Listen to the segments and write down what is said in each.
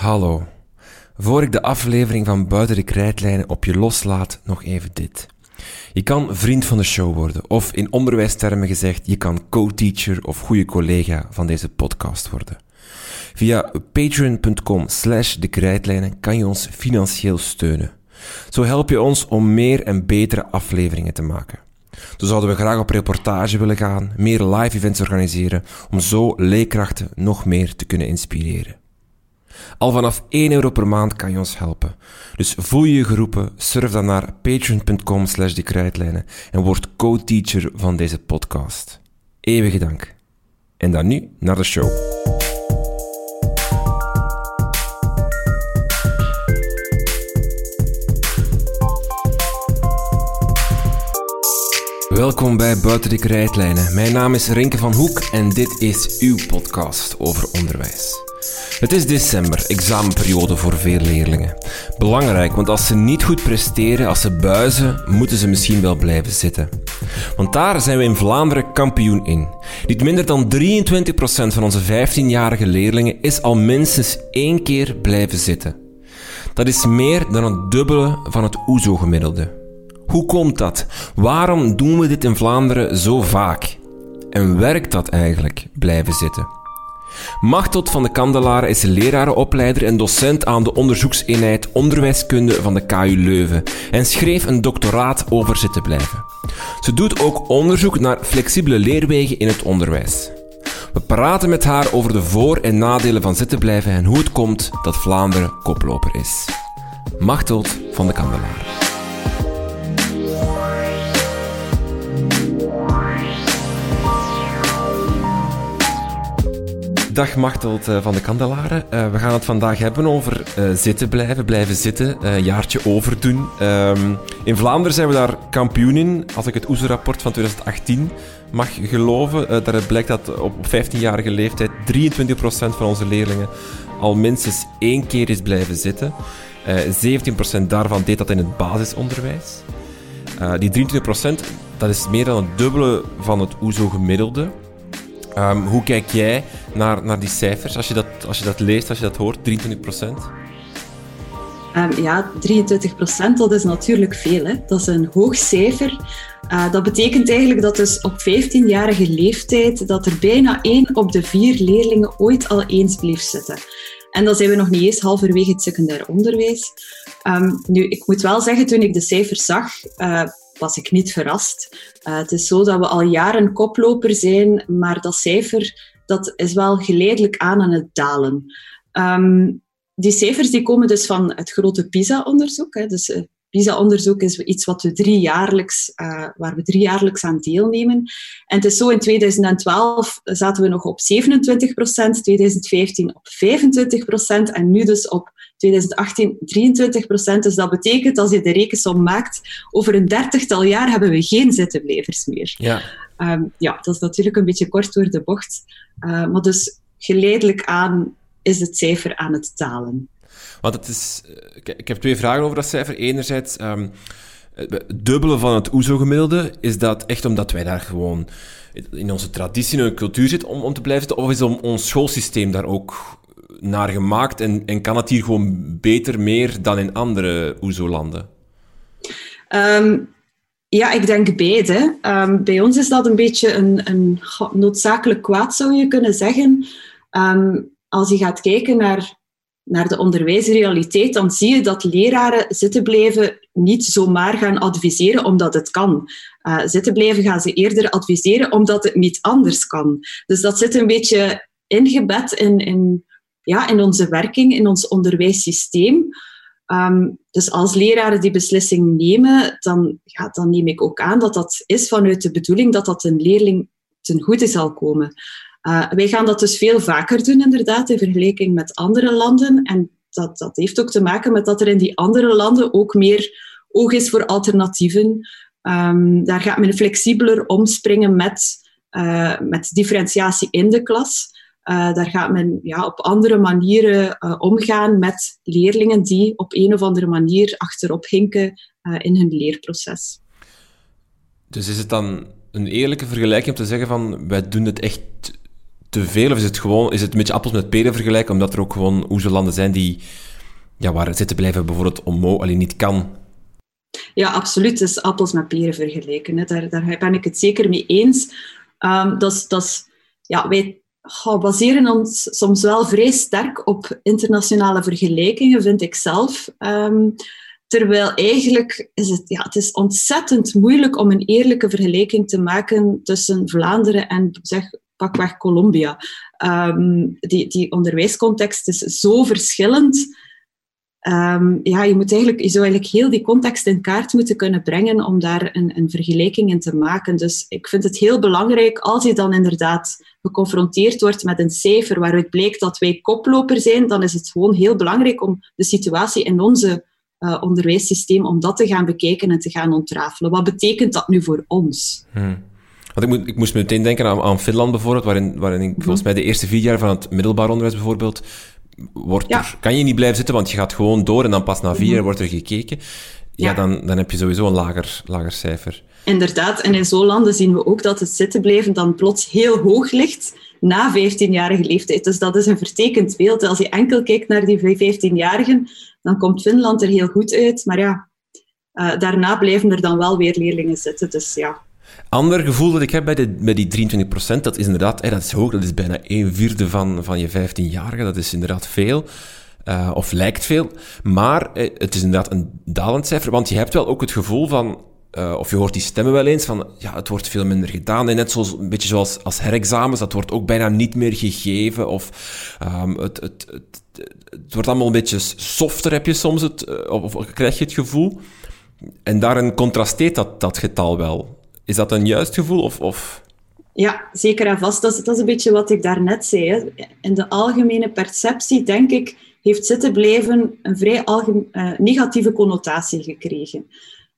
Hallo. Voor ik de aflevering van Buiten de Krijtlijnen op je loslaat, nog even dit. Je kan vriend van de show worden, of in onderwijstermen gezegd, je kan co-teacher of goede collega van deze podcast worden. Via patreon.com slash de krijtlijnen kan je ons financieel steunen. Zo help je ons om meer en betere afleveringen te maken. Zo zouden we graag op reportage willen gaan, meer live events organiseren, om zo leerkrachten nog meer te kunnen inspireren. Al vanaf 1 euro per maand kan je ons helpen. Dus voel je je geroepen, surf dan naar patreon.com slash de en word co-teacher van deze podcast. Eeuwige dank. En dan nu naar de show. Welkom bij Buiten de Krijtlijnen. Mijn naam is Renke van Hoek en dit is uw podcast over onderwijs. Het is december, examenperiode voor veel leerlingen. Belangrijk, want als ze niet goed presteren, als ze buizen, moeten ze misschien wel blijven zitten. Want daar zijn we in Vlaanderen kampioen in. Niet minder dan 23% van onze 15-jarige leerlingen is al minstens één keer blijven zitten. Dat is meer dan het dubbele van het OESO-gemiddelde. Hoe komt dat? Waarom doen we dit in Vlaanderen zo vaak? En werkt dat eigenlijk, blijven zitten? Machtot van de Kandelaar is lerarenopleider en docent aan de onderzoekseenheid onderwijskunde van de KU Leuven en schreef een doctoraat over zitten blijven. Ze doet ook onderzoek naar flexibele leerwegen in het onderwijs. We praten met haar over de voor- en nadelen van zitten blijven en hoe het komt dat Vlaanderen koploper is. Machteld van de Kandelaar. Dag Machteld eh, van de Kandelaren. Uh, we gaan het vandaag hebben over uh, zitten blijven, blijven zitten, een jaartje overdoen. Um, in Vlaanderen zijn we daar kampioen in, als ik het OESO-rapport van 2018 mag geloven. daaruit blijkt dat op 15-jarige leeftijd 23% van onze leerlingen al minstens één keer is blijven zitten. 17% daarvan deed dat in het basisonderwijs. die 23% dat is meer dan het dubbele van het OESO-gemiddelde. Um, hoe kijk jij naar, naar die cijfers als je, dat, als je dat leest, als je dat hoort, 23 procent? Um, ja, 23 procent, dat is natuurlijk veel. Hè? Dat is een hoog cijfer. Uh, dat betekent eigenlijk dat dus op 15-jarige leeftijd dat er bijna één op de vier leerlingen ooit al eens bleef zitten. En dan zijn we nog niet eens halverwege het secundair onderwijs. Um, nu, ik moet wel zeggen, toen ik de cijfers zag, uh, was ik niet verrast. Uh, het is zo dat we al jaren koploper zijn, maar dat cijfer dat is wel geleidelijk aan aan het dalen. Um, die cijfers die komen dus van het grote PISA-onderzoek. Dus uh, PISA-onderzoek is iets wat we driejaarlijks, uh, waar we driejaarlijks aan deelnemen. En het is zo, in 2012 zaten we nog op 27 procent, 2015 op 25 procent en nu dus op 2018 23 procent. Dus dat betekent, als je de rekensom maakt, over een dertigtal jaar hebben we geen zittenblijvers meer. Ja. Um, ja, dat is natuurlijk een beetje kort door de bocht. Uh, maar dus geleidelijk aan is het cijfer aan het dalen. Want het is, eh, ik heb twee vragen over dat cijfer. Enerzijds, um, het dubbele van het OESO-gemiddelde, is dat echt omdat wij daar gewoon in onze traditie en cultuur zitten om, om te blijven zitten? Of is om ons schoolsysteem daar ook naar gemaakt en, en kan het hier gewoon beter meer dan in andere OESO-landen? Um, ja, ik denk beide. Um, bij ons is dat een beetje een, een noodzakelijk kwaad, zou je kunnen zeggen. Als je gaat kijken naar, naar de onderwijsrealiteit, dan zie je dat leraren zitten blijven niet zomaar gaan adviseren omdat het kan. Uh, zitten blijven gaan ze eerder adviseren omdat het niet anders kan. Dus dat zit een beetje ingebed in, in ja, in onze werking, in ons onderwijssysteem. Um, dus als leraren die beslissing nemen, dan, ja, dan neem ik ook aan dat dat is vanuit de bedoeling dat dat een leerling ten goede zal komen. Uh, wij gaan dat dus veel vaker doen, inderdaad, in vergelijking met andere landen. En dat, dat heeft ook te maken met dat er in die andere landen ook meer oog is voor alternatieven. Um, daar gaat men flexibeler omspringen met, uh, met differentiatie in de klas. Uh, daar gaat men ja, op andere manieren omgaan met leerlingen die op een of andere manier achterop hinken in hun leerproces. Dus is het dan een eerlijke vergelijking om te zeggen van wij doen het echt te veel? Of is het gewoon is het een beetje appels met peren vergelijken, omdat er ook gewoon landen zijn die, ja, waar zitten blijven bijvoorbeeld ommo alleen niet kan? Ja, absoluut. Het is appels met peren vergelijken. Hè. Daar, daar ben ik het zeker mee eens. Um, dat ja, wij baseren ons soms wel vrij sterk op internationale vergelijkingen, vind ik zelf. Ehm, terwijl eigenlijk is het, ja, het is ontzettend moeilijk om een eerlijke vergelijking te maken tussen Vlaanderen en zeg, pakweg Colombia. Um, die, die onderwijscontext is zo verschillend. Um, ja, je, moet eigenlijk, je zou eigenlijk heel die context in kaart moeten kunnen brengen om daar een, een vergelijking in te maken. Dus ik vind het heel belangrijk als je dan inderdaad geconfronteerd wordt met een cijfer waaruit blijkt dat wij koploper zijn, dan is het gewoon heel belangrijk om de situatie in onze uh, onderwijssysteem, om dat te gaan bekijken en te gaan ontrafelen. Wat betekent dat nu voor ons? Hmm. Want ik, moet, ik moest meteen denken aan, aan Finland bijvoorbeeld, waarin, waarin ik, volgens mij de eerste vier jaar van het middelbaar onderwijs bijvoorbeeld, wordt er, kan je niet blijven zitten, want je gaat gewoon door en dan pas na vier jaar mhm. wordt er gekeken. Ja, Dan, dan heb je sowieso een lager, lager cijfer. Inderdaad, en in zo'n landen zien we ook dat het zitten blijven dan plots heel hoog ligt na 15-jarige leeftijd. Dus dat is een vertekend beeld. Als je enkel kijkt naar die 15-jarigen, dan komt Finland er heel goed uit. Maar ja, uh, daarna blijven er dan wel weer leerlingen zitten. Dus ja, Ander gevoel dat ik heb bij, de, bij die 23%, dat is inderdaad, dat is hoog, dat is bijna een vierde van, van je 15-jarige, dat is inderdaad veel. Uh, of lijkt veel. Maar eh, het is inderdaad een dalend cijfer, want je hebt wel ook het gevoel van, of je hoort die stemmen wel eens van, ja, het wordt veel minder gedaan. En net zoals, een beetje zoals als herexamens, dat wordt ook bijna niet meer gegeven. Of het, het, het, het, wordt allemaal een beetje softer, heb je soms het, of, of krijg je het gevoel. En daarin contrasteert dat, dat getal wel. Is dat een juist gevoel? Of, of... Ja, zeker en vast. Dat is, een beetje wat ik daarnet zei. Hè. In de algemene perceptie, denk ik, heeft zitten blijven een vrij uh, negatieve connotatie gekregen.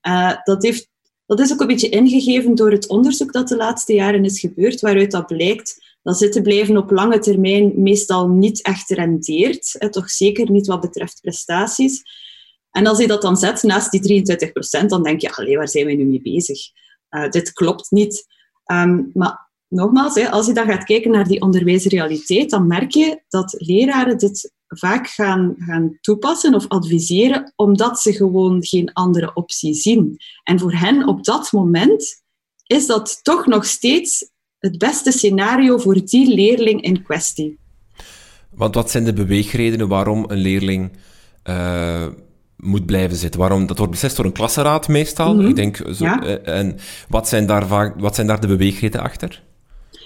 Uh, dat, heeft, dat is ook een beetje ingegeven door het onderzoek dat de laatste jaren is gebeurd, waaruit dat blijkt dat zitten blijven op lange termijn meestal niet echt rendeert. Hè, toch zeker niet wat betreft prestaties. En als je dat dan zet naast die 23%, dan denk je, allee, waar zijn we nu mee bezig? Uh, dit klopt niet. Um, maar nogmaals, hè, als je dan gaat kijken naar die onderwijsrealiteit, dan merk je dat leraren dit vaak gaan, gaan toepassen of adviseren, omdat ze gewoon geen andere optie zien. En voor hen op dat moment is dat toch nog steeds het beste scenario voor die leerling in kwestie. Want wat zijn de beweegredenen waarom een leerling uh, moet blijven zitten. Waarom? Dat wordt beslist door een klasseraad meestal. Mhm. Ik denk zo, eh, en wat zijn, daar vaak, wat zijn daar de beweegredenen achter?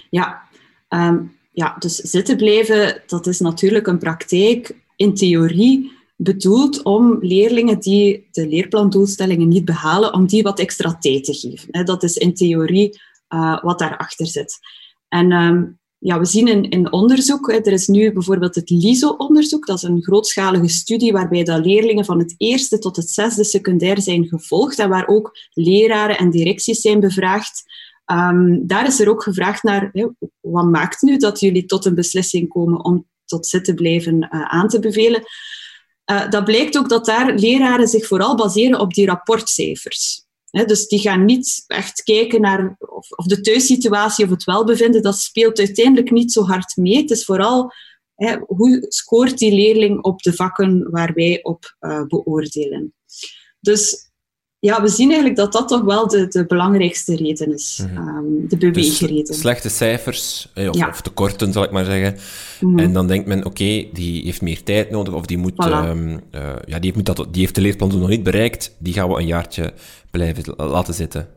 Ja, ehm, ja, dus zitten blijven, dat is natuurlijk een praktijk in theorie bedoeld om leerlingen die de leerplandoelstellingen niet behalen, om die wat extra tijd te geven. Dat is in theorie uh, wat daarachter zit. En ehm, ja, we zien in, in onderzoek, er is nu bijvoorbeeld het LISO-onderzoek, dat is een grootschalige studie waarbij de leerlingen van het eerste tot het zesde secundair zijn gevolgd en waar ook leraren en directies zijn bevraagd. Um, daar is er ook gevraagd naar, wat maakt nu dat jullie tot een beslissing komen om tot zitten blijven uh, aan te bevelen? Uh, dat blijkt ook dat daar leraren zich vooral baseren op die rapportcijfers dus die gaan niet echt kijken naar of, of, de thuissituatie of het welbevinden. Dat speelt uiteindelijk niet zo hard mee. Het is vooral hoe scoort die leerling op de vakken waar wij op uh, beoordelen. Dus ja, we zien eigenlijk dat dat toch wel de, de belangrijkste reden is. Mm de beweegreden. Dus slechte cijfers, of, ja. of, tekorten, zal ik maar zeggen. Mhm. En dan denkt men, oké, die heeft meer tijd nodig, of die, moet, voilà. um, uh, ja, die, heeft, dat, die heeft de leerplan nog niet bereikt, die gaan we een jaartje blijven laten zitten.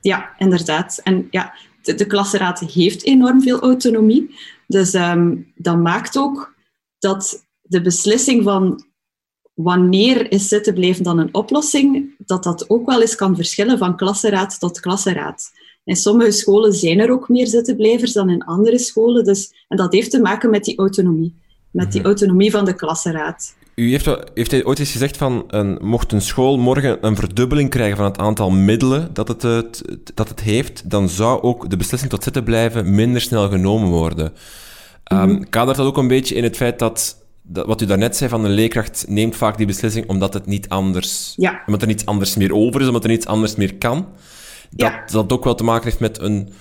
Ja, inderdaad. En ja, de, de klasseraad heeft enorm veel autonomie. Dus um, dat maakt ook dat de beslissing van wanneer is zitten blijven dan een oplossing, dat dat ook wel eens kan verschillen van klasseraad tot klasseraad. In sommige scholen zijn er ook meer zittenblijvers dan in andere scholen. Dus, en dat heeft te maken met die autonomie. Met die mhm. autonomie van de klasseraad. U heeft, heeft ooit eens gezegd van, een, mocht een school morgen een verdubbeling krijgen van het aantal middelen dat het, het, dat het heeft, dan zou ook de beslissing tot zitten blijven minder snel genomen worden. Um, kadert dat ook een beetje in het feit dat dat, wat u daarnet zei van een leerkracht neemt vaak die beslissing omdat het niet anders, ja. omdat er niets anders meer over is, omdat er niets anders meer kan. Dat dat ook wel te maken heeft met een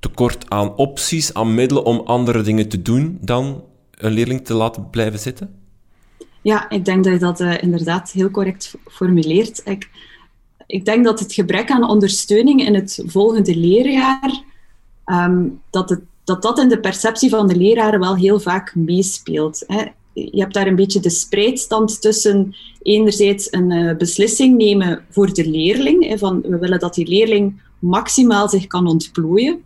tekort aan opties, aan middelen om andere dingen te doen dan een leerling te laten blijven zitten? Ja, ik denk dat je dat uh, inderdaad heel correct formuleert. Ik, ik denk dat het gebrek aan ondersteuning in het volgende leerjaar, um, dat, het, dat dat in de perceptie van de leraren wel heel vaak meespeelt. Hè. Je hebt daar een beetje de spreidstand tussen enerzijds een uh, beslissing nemen voor de leerling, hè, van we willen dat die leerling maximaal zich kan ontplooien.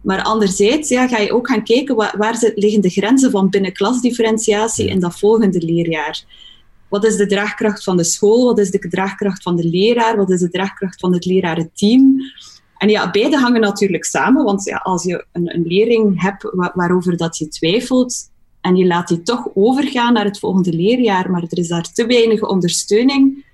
Maar anderzijds ja, ga je ook gaan kijken waar, waar liggen de grenzen van binnenklasdifferentiatie in dat volgende leerjaar. Wat is de draagkracht van de school? Wat is de draagkracht van de leraar? Wat is de draagkracht van het lerarenteam? En ja, beide hangen natuurlijk samen, want ja, als je een, een leerling hebt waarover dat je twijfelt en je laat die toch overgaan naar het volgende leerjaar, maar er is daar te weinig ondersteuning,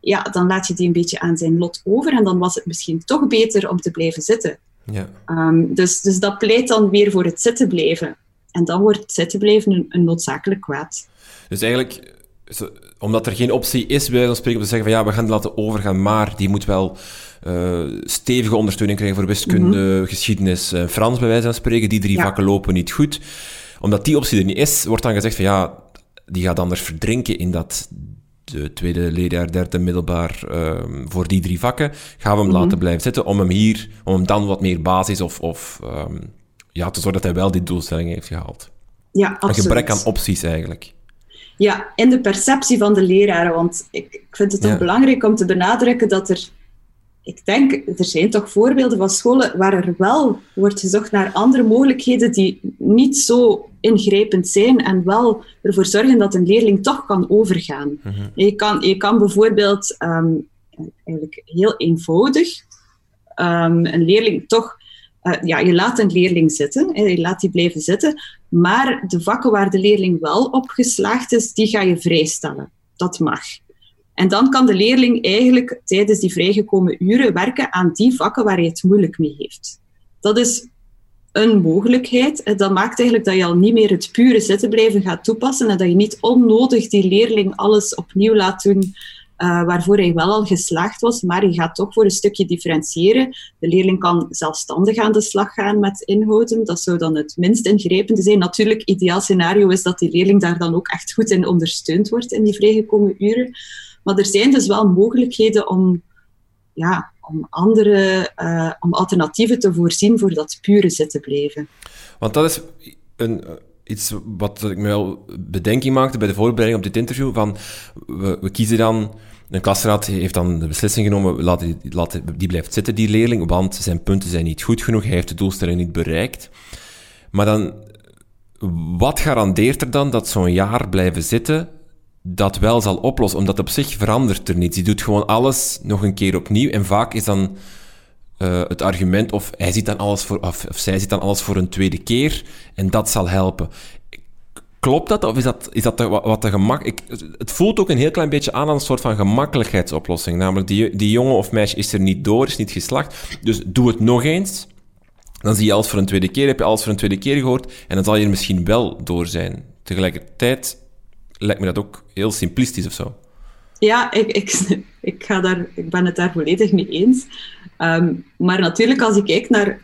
ja, dan laat je die een beetje aan zijn lot over en dan was het misschien toch beter om te blijven zitten. Ja. Um, dus, dus dat pleit dan weer voor het zitten blijven. En dan wordt het zitten blijven een, een noodzakelijk kwaad. Dus eigenlijk, omdat er geen optie is, bij dan spreken om te zeggen van ja, we gaan het laten overgaan, maar die moet wel uh, stevige ondersteuning krijgen voor wiskunde, mhm. geschiedenis, uh, Frans bij wijze van spreken. Die drie vakken lopen niet goed. Omdat die optie er niet is, wordt dan gezegd van ja, die gaat anders verdrinken in dat de tweede leerjaar, derde middelbaar, um, voor die drie vakken, gaan we hem mhm. laten blijven zitten om hem hier, om hem dan wat meer basis of, of um, ja, te zorgen dat hij wel die doelstelling heeft gehaald. Ja, absoluut. Een gebrek aan opties eigenlijk. Ja, in de perceptie van de leraren, want ik, ik vind het ook belangrijk om te benadrukken dat er ik denk, er zijn toch voorbeelden van scholen waar er wel wordt gezocht naar andere mogelijkheden die niet zo ingrijpend zijn en wel ervoor zorgen dat een leerling toch kan overgaan. Mhm. je, kan, je kan bijvoorbeeld ehm, eigenlijk heel eenvoudig um, een leerling toch. Uh, ja, je laat een leerling zitten, je laat die blijven zitten, maar de vakken waar de leerling wel op geslaagd is, die ga je vrijstellen. Dat mag. En dan kan de leerling eigenlijk tijdens die vrijgekomen uren werken aan die vakken waar hij het moeilijk mee heeft. Dat is een mogelijkheid. Dat maakt eigenlijk dat je al niet meer het pure zitten blijven gaat toepassen en dat je niet onnodig die leerling alles opnieuw laat doen uh, waarvoor hij wel al geslaagd was, maar je gaat toch voor een stukje differentiëren. De leerling kan zelfstandig aan de slag gaan met inhouden. Dat zou dan het minst ingrijpende zijn. Natuurlijk, ideaal scenario is dat die leerling daar dan ook echt goed in ondersteund wordt in die vrijgekomen uren. Maar er zijn dus wel mogelijkheden om, ja, om andere uh, om alternatieven te voorzien voor dat pure zitten blijven. Want dat is een, iets wat ik me wel bedenking maakte bij de voorbereiding op dit interview. Van, we, kiezen dan... Een klasraad heeft dan de beslissing genomen, laten, laten, die blijft zitten, die leerling, want zijn punten zijn niet goed genoeg, hij heeft de doelstelling niet bereikt. Maar dan, wat garandeert er dan dat zo'n jaar blijven zitten dat wel zal oplossen. Omdat op zich verandert er niets. Die doet gewoon alles nog een keer opnieuw. En vaak is dan uh, het argument of hij ziet dan alles voor, of, zij ziet dan alles voor een tweede keer en dat zal helpen. Klopt dat? Of is dat, is dat wat de gemak... Ik, het voelt ook een heel klein beetje aan als een soort van gemakkelijkheidsoplossing. Namelijk, die, die jongen of meisje is er niet door, is niet geslacht. Dus doe het nog eens. Dan zie je alles voor een tweede keer, heb je alles voor een tweede keer gehoord. En dan zal je er misschien wel door zijn. Tegelijkertijd lijkt me dat ook heel simplistisch of zo. Ja, ik, ik, ik, ga daar, ik ben het daar volledig mee eens. Ehm, maar natuurlijk, als ik kijk naar,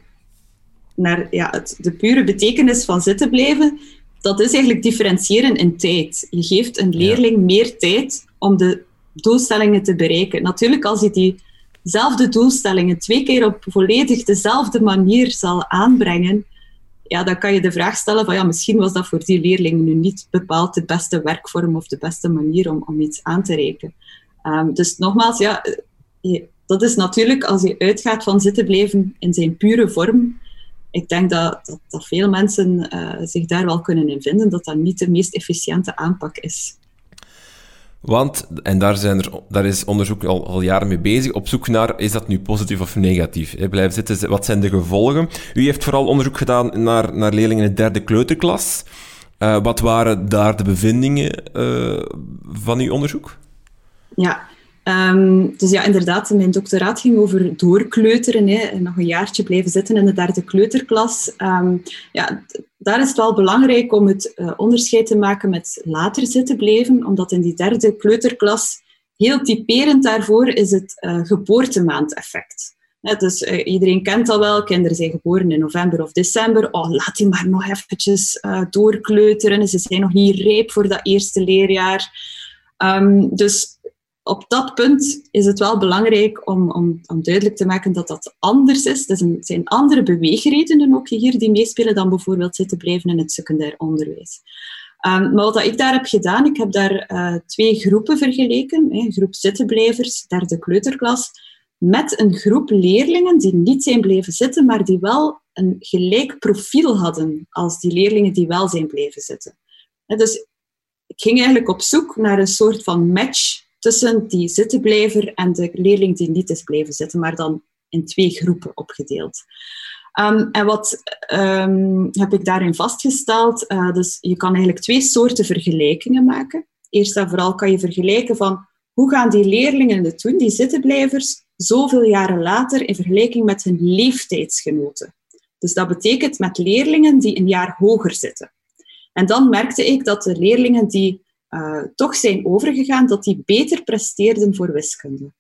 naar ja, het, de pure betekenis van zitten blijven, dat is eigenlijk differentiëren in tijd. Je geeft een leerling meer tijd om de doelstellingen te bereiken. Natuurlijk, als je diezelfde doelstellingen twee keer op volledig dezelfde manier zal aanbrengen, ja, dan kan je de vraag stellen van ja, misschien was dat voor die leerling nu niet bepaald de beste werkvorm of de beste manier om, om iets aan te reiken. Um, dus nogmaals, ja, je, dat is natuurlijk als je uitgaat van zitten blijven in zijn pure vorm. Ik denk dat, dat, dat veel mensen uh, zich daar wel kunnen in vinden, dat dat niet de meest efficiënte aanpak is. Want, en daar, zijn er, daar is onderzoek al, al jaren mee bezig, op zoek naar, is dat nu positief of negatief? Hè? Zitten, wat zijn de gevolgen? U heeft vooral onderzoek gedaan naar, naar leerlingen in de derde kleuterklas. Uh, wat waren daar de bevindingen uh, van uw onderzoek? Ja, Um, dus ja, inderdaad, mijn doctoraat ging over doorkleuteren. Hè, nog een jaartje blijven zitten in de derde kleuterklas. Um, ja, daar is het wel belangrijk om het uh, onderscheid te maken met later zitten blijven, omdat in die derde kleuterklas, heel typerend daarvoor, is het uh, geboortemaandeffect. dus uh, iedereen kent dat wel. Kinderen zijn geboren in november of december. Oh, laat die maar nog eventjes doorkleuteren. Ze zijn nog niet rijp voor dat eerste leerjaar. Um, dus op dat punt is het wel belangrijk om, om, om duidelijk te maken dat dat anders is. Er zijn andere beweegredenen ook hier die meespelen dan bijvoorbeeld zitten blijven in het secundair onderwijs. Um, maar wat ik daar heb gedaan, ik heb daar uh, twee groepen vergeleken. Een groep zittenblijvers, derde kleuterklas, met een groep leerlingen die niet zijn blijven zitten, maar die wel een gelijk profiel hadden als die leerlingen die wel zijn blijven zitten. dus ik ging eigenlijk op zoek naar een soort van match tussen die zittenblijver en de leerling die niet is blijven zitten, maar dan in twee groepen opgedeeld. Um, en wat um, heb ik daarin vastgesteld? Uh, dus je kan eigenlijk twee soorten vergelijkingen maken. Eerst en vooral kan je vergelijken van hoe gaan die leerlingen het doen, die zittenblijvers, zoveel jaren later in vergelijking met hun leeftijdsgenoten. Dus dat betekent met leerlingen die een jaar hoger zitten. En dan merkte ik dat de leerlingen die uh, toch zijn overgegaan, dat die beter presteerden voor wiskunde.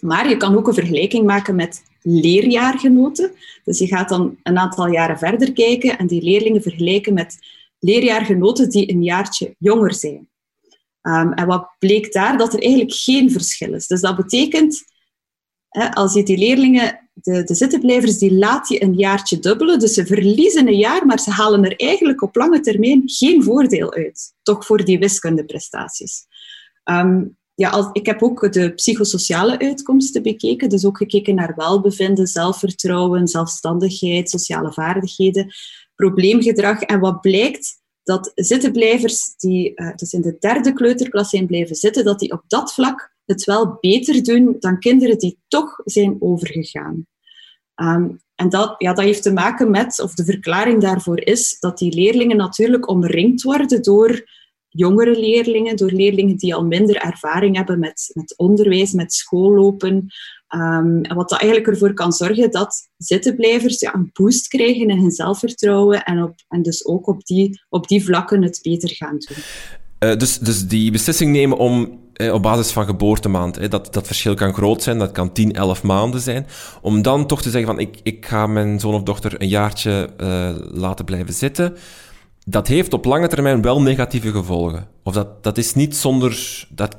Maar je kan ook een vergelijking maken met leerjaargenoten. Dus je gaat dan een aantal jaren verder kijken en die leerlingen vergelijken met leerjaargenoten die een jaartje jonger zijn. Um, en wat bleek daar? Dat er eigenlijk geen verschil is. Dus dat betekent, hè, als je die leerlingen, de, de zittenblijvers, die laat je een jaartje dubbelen. Dus ze verliezen een jaar, maar ze halen er eigenlijk op lange termijn geen voordeel uit. Toch voor die wiskundeprestaties. Um, ja, als, ik heb ook de psychosociale uitkomsten bekeken. Dus ook gekeken naar welbevinden, zelfvertrouwen, zelfstandigheid, sociale vaardigheden, probleemgedrag. En wat blijkt? Dat zittenblijvers die uh, dus in de derde kleuterklas zijn blijven zitten, dat die op dat vlak het wel beter doen dan kinderen die toch zijn overgegaan. Um, en dat, ja, dat heeft te maken met, of de verklaring daarvoor is, dat die leerlingen natuurlijk omringd worden door jongere leerlingen, door leerlingen die al minder ervaring hebben met, met onderwijs, met schoollopen. Um, wat dat eigenlijk ervoor kan zorgen dat zittenblijvers ja, een boost krijgen in hun zelfvertrouwen en, op, en dus ook op die, op die vlakken het beter gaan doen. Uh, dus, dus die beslissing nemen om eh, op basis van geboortemaand, eh, dat, dat verschil kan groot zijn, dat kan 10, 11 maanden zijn, om dan toch te zeggen van ik, ik ga mijn zoon of dochter een jaartje uh, laten blijven zitten dat heeft op lange termijn wel negatieve gevolgen. Of dat, dat is niet zonder... Dat,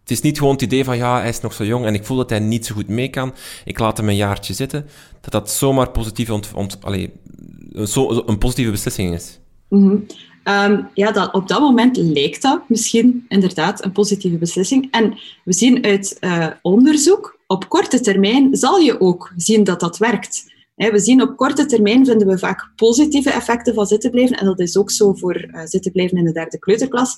het is niet gewoon het idee van, ja, hij is nog zo jong en ik voel dat hij niet zo goed mee kan. Ik laat hem een jaartje zitten. Dat dat zomaar positief ont, ont, zo, een positieve beslissing is. Mm um, ja, dat, op dat moment lijkt dat misschien inderdaad een positieve beslissing. En we zien uit uh, onderzoek, op korte termijn zal je ook zien dat dat werkt. We zien op korte termijn vinden we vaak positieve effecten van zittenblijven. En dat is ook zo voor uh, zittenblijven in de derde kleuterklas.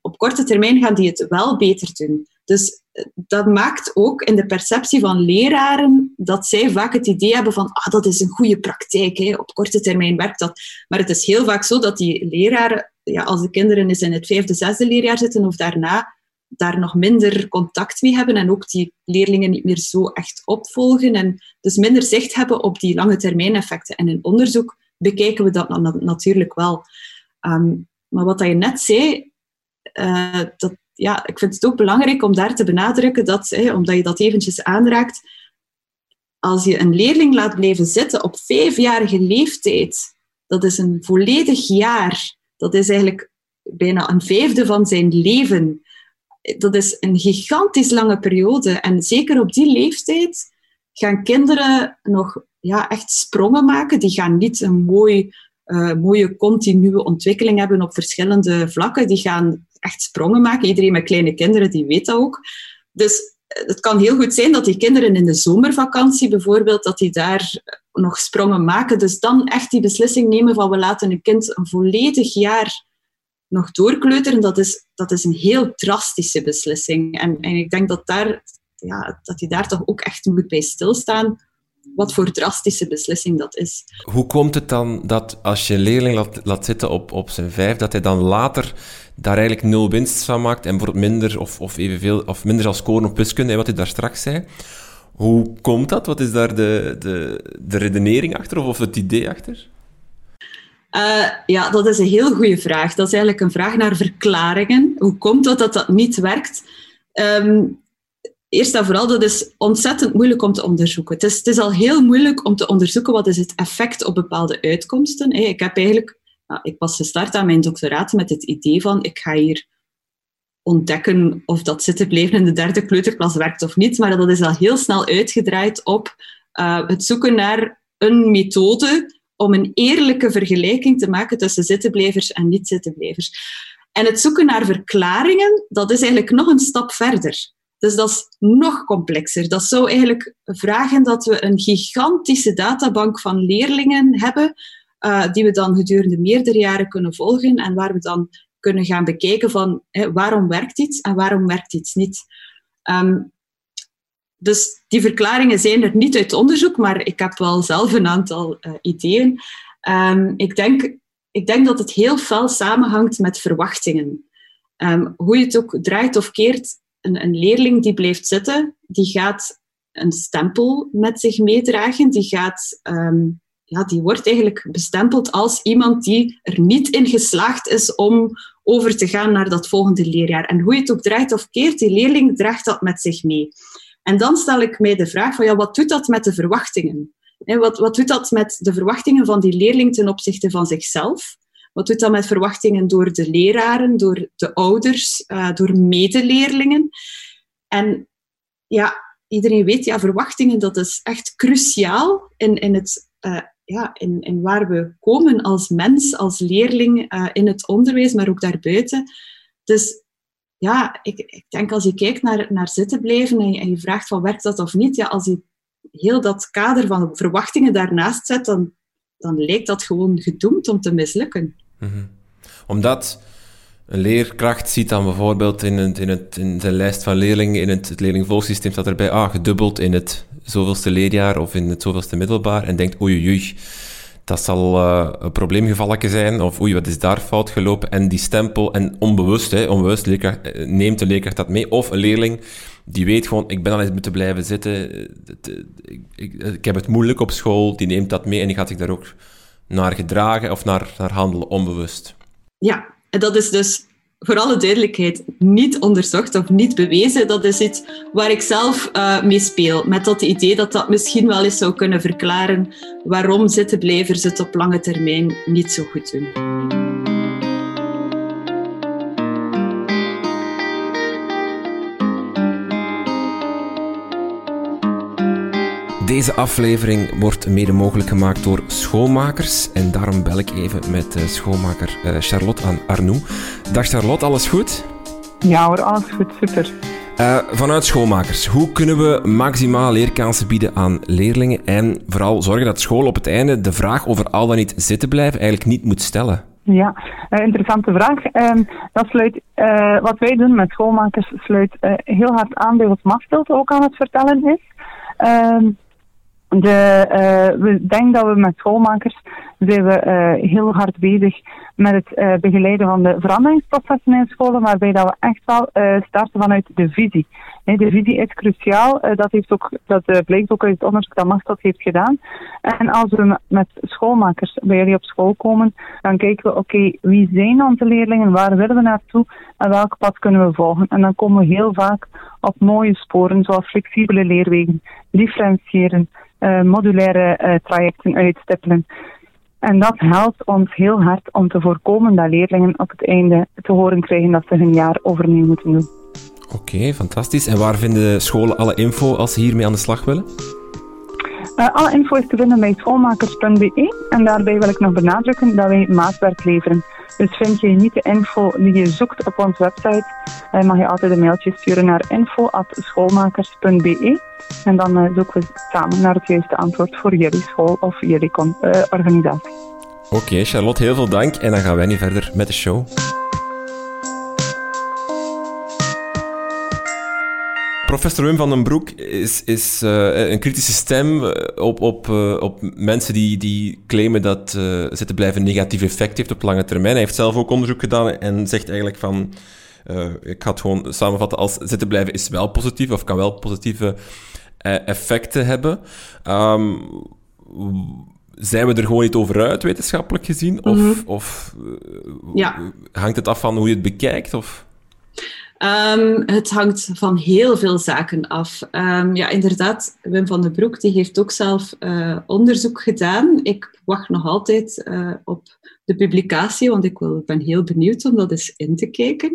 Op korte termijn gaan die het wel beter doen. Dus eh, dat maakt ook in de perceptie van leraren dat zij vaak het idee hebben van ah, dat is een goede praktijk, hè. op korte termijn werkt dat. Maar het is heel vaak zo dat die leraren, ja, als de kinderen eens in het vijfde, zesde leerjaar zitten of daarna, daar nog minder contact mee hebben en ook die leerlingen niet meer zo echt opvolgen en dus minder zicht hebben op die lange termijn effecten. En in onderzoek bekijken we dat natuurlijk wel. Ehm, maar wat je net zei, uh, dat, ja, ik vind het ook belangrijk om daar te benadrukken dat, omdat je dat eventjes aanraakt, als je een leerling laat blijven zitten op vijfjarige leeftijd, dat is een volledig jaar. Dat is eigenlijk bijna een vijfde van zijn leven dat is een gigantisch lange periode. En zeker op die leeftijd gaan kinderen nog ja, echt sprongen maken. Die gaan niet een mooi, uh, mooie continue ontwikkeling hebben op verschillende vlakken. Die gaan echt sprongen maken. Iedereen met kleine kinderen die weet dat ook. Dus eh, het kan heel goed zijn dat die kinderen in de zomervakantie bijvoorbeeld, dat die daar nog sprongen maken. Dus dan echt die beslissing nemen van we laten een kind een volledig jaar nog doorkleuteren, dat is, dat is een heel drastische beslissing. En, en ik denk dat, daar, ja, dat je daar toch ook echt moet bij stilstaan wat voor drastische beslissing dat is. Hoe komt het dan dat als je een leerling laat, laat zitten op, op zijn vijf, dat hij dan later daar eigenlijk nul winst van maakt en wordt minder of, of evenveel of minder zal scoren op wiskunde, wat hij daar straks zei? Hoe komt dat? Wat is daar de, de, de redenering achter of, of het idee achter? Uh, ja, dat is een heel goede vraag. Dat is eigenlijk een vraag naar verklaringen. Hoe komt het dat dat niet werkt? Um, eerst en vooral, dat is ontzettend moeilijk om te onderzoeken. Het is, het is al heel moeilijk om te onderzoeken wat is het effect op bepaalde uitkomsten. Ik heb eigenlijk, nou, ik was gestart aan mijn doctoraat met het idee van, ik ga hier ontdekken of dat zitten blijven in de derde kleuterklas werkt of niet, maar dat is al heel snel uitgedraaid op uh, het zoeken naar een methode om een eerlijke vergelijking te maken tussen zittenblijvers en niet-zittenblijvers. En het zoeken naar verklaringen, dat is eigenlijk nog een stap verder. Dus dat is nog complexer. Dat zou eigenlijk vragen dat we een gigantische databank van leerlingen hebben, uh, die we dan gedurende meerdere jaren kunnen volgen en waar we dan kunnen gaan bekijken van hè, waarom werkt iets en waarom werkt iets niet. Um, dus die verklaringen zijn er niet uit onderzoek, maar ik heb wel zelf een aantal uh, ideeën. Um, ik, denk, ik denk dat het heel fel samenhangt met verwachtingen. Um, hoe je het ook draait of keert, een, leerling die blijft zitten, die gaat een stempel met zich meedragen. Die, gaat, um, ja, die wordt eigenlijk bestempeld als iemand die er niet in geslaagd is om over te gaan naar dat volgende leerjaar. En hoe je het ook draait of keert, die leerling draagt dat met zich mee. En dan stel ik mij de vraag van, ja, wat doet dat met de verwachtingen? Wat, wat doet dat met de verwachtingen van die leerling ten opzichte van zichzelf? Wat doet dat met verwachtingen door de leraren, door de ouders, uh, door medeleerlingen? En ja, iedereen weet, ja, verwachtingen, dat is echt cruciaal in, in, het, uh, ja, in, in waar we komen als mens, als leerling, uh, in het onderwijs, maar ook daarbuiten. Dus ja, ik, ik denk als je kijkt naar, naar zitten blijven en je, en je vraagt van werkt dat of niet, ja, als je heel dat kader van verwachtingen daarnaast zet, dan, dan lijkt dat gewoon gedoemd om te mislukken. Mm Omdat een leerkracht ziet dan bijvoorbeeld in, het, in, het, in zijn lijst van leerlingen, in het, het leerlingvolgsysteem staat erbij, ah, gedubbeld in het zoveelste leerjaar of in het zoveelste middelbaar en denkt, oei, oei, dat zal uh, een probleemgevalletje zijn, of oei, wat is daar fout gelopen, en die stempel, en onbewust, hè, onbewust leerkracht, eh, neemt de leerkracht dat mee, of een leerling die weet gewoon, ik ben al eens moeten blijven zitten, eh, ik, ik, ik, heb het moeilijk op school, die neemt dat mee en die gaat zich daar ook naar gedragen of naar, naar handelen, onbewust. Ja, en dat is dus voor alle duidelijkheid niet onderzocht of niet bewezen. Dat is iets waar ik zelf uh, mee speel. Met dat idee dat dat misschien wel eens zou kunnen verklaren waarom zittenblijvers het op lange termijn niet zo goed doen. Deze aflevering wordt mede mogelijk gemaakt door schoonmakers. En daarom bel ik even met uh, schoonmaker uh, Charlotte aan Arnoux. Dag Charlotte, alles goed? Ja hoor, alles goed, super. Uh, vanuit schoonmakers, hoe kunnen we maximaal leerkansen bieden aan leerlingen en vooral zorgen dat school op het einde de vraag over al dan niet zitten blijven eigenlijk niet moet stellen? Ja, interessante vraag. Ehm, dat sluit, wat wij doen met schoonmakers sluit heel hard aan bij wat Mastelt ook aan het vertellen is. Ehm, de, uh, we denken dat we met schoolmakers zijn we uh, heel hard bezig met het uh, begeleiden van de veranderingsprocessen in scholen, waarbij dat we echt wel starten vanuit de visie. De visie is cruciaal. dat, heeft ook, dat blijkt ook uit het onderzoek dat Machteld heeft gedaan. En als we met schoolmakers bij jullie op school komen, dan kijken we, oké, wie zijn onze leerlingen, waar willen we naartoe en welk pad kunnen we volgen. En dan komen we heel vaak op mooie sporen, zoals flexibele leerwegen, differentiëren, modulaire uh, trajecten uitstippelen. En dat helpt ons heel hard om te voorkomen dat leerlingen op het einde te horen krijgen dat ze hun jaar overnieuw moeten doen. Oké, fantastisch. En waar vinden scholen alle info als ze hiermee aan de slag willen? Uh, alle info is te vinden bij schoolmakers.be en daarbij wil ik nog benadrukken dat wij maatwerk leveren. Dus vind je niet de info die je zoekt op onze website, uh, mag je altijd een mailtje sturen naar info.schoolmakers.be en dan uh, zoeken we samen naar het juiste antwoord voor jullie school of jullie organisatie. Oké, Charlotte, heel veel dank en dan gaan wij nu verder met de show. Professor Wim van den Broek is, is uh, een kritische stem eh, op, op, uh, op mensen die, die claimen dat uh, zitten blijven negatief effect heeft op lange termijn. Hij heeft zelf ook onderzoek gedaan en zegt eigenlijk van... ik ga het gewoon samenvatten als zitten blijven is wel positief of kan wel positieve effecten hebben. Um, zijn we er gewoon niet over uit, wetenschappelijk gezien? Of, mm -hmm. of ja. hangt het af van hoe je het bekijkt? Of? Ehm, het hangt van heel veel zaken af. Um, ja, inderdaad, Wim van den Broek die heeft ook zelf uh, onderzoek gedaan. Ik wacht nog altijd uh, op de publicatie, want ik wil, ben heel benieuwd om dat eens in te kijken.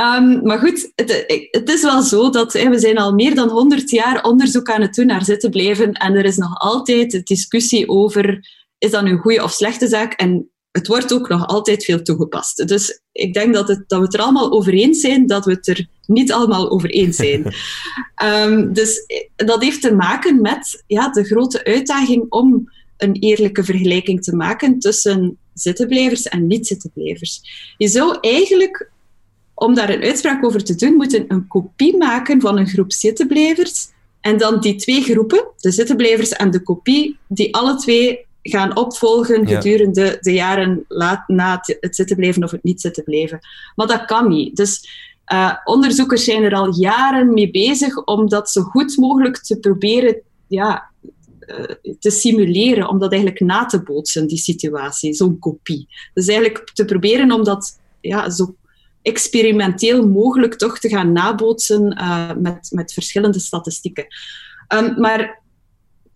Um, maar goed, het, het, is wel zo dat we zijn al meer dan 100 jaar onderzoek aan het doen naar zitten blijven en er is nog altijd discussie over is dat nu een goede of slechte zaak en het wordt ook nog altijd veel toegepast. Dus ik denk dat, het, dat we het er allemaal over eens zijn, dat we het er niet allemaal over eens zijn. um, dus dat heeft te maken met ja, de grote uitdaging om een eerlijke vergelijking te maken tussen zittenblijvers en niet-zittenblijvers. Je zou eigenlijk, om daar een uitspraak over te doen, moeten een kopie maken van een groep zittenblijvers en dan die twee groepen, de zittenblijvers en de kopie, die alle twee gaan opvolgen gedurende de jaren laat, na het, het zitten blijven of het niet zitten blijven. Maar dat kan niet. Dus uh, onderzoekers zijn er al jaren mee bezig om dat zo goed mogelijk te proberen ja, uh, te simuleren, om dat eigenlijk na te bootsen, die situatie, zo'n kopie. Dus eigenlijk te proberen om dat ja, zo experimenteel mogelijk toch te gaan nabootsen uh, met, met verschillende statistieken. Um, maar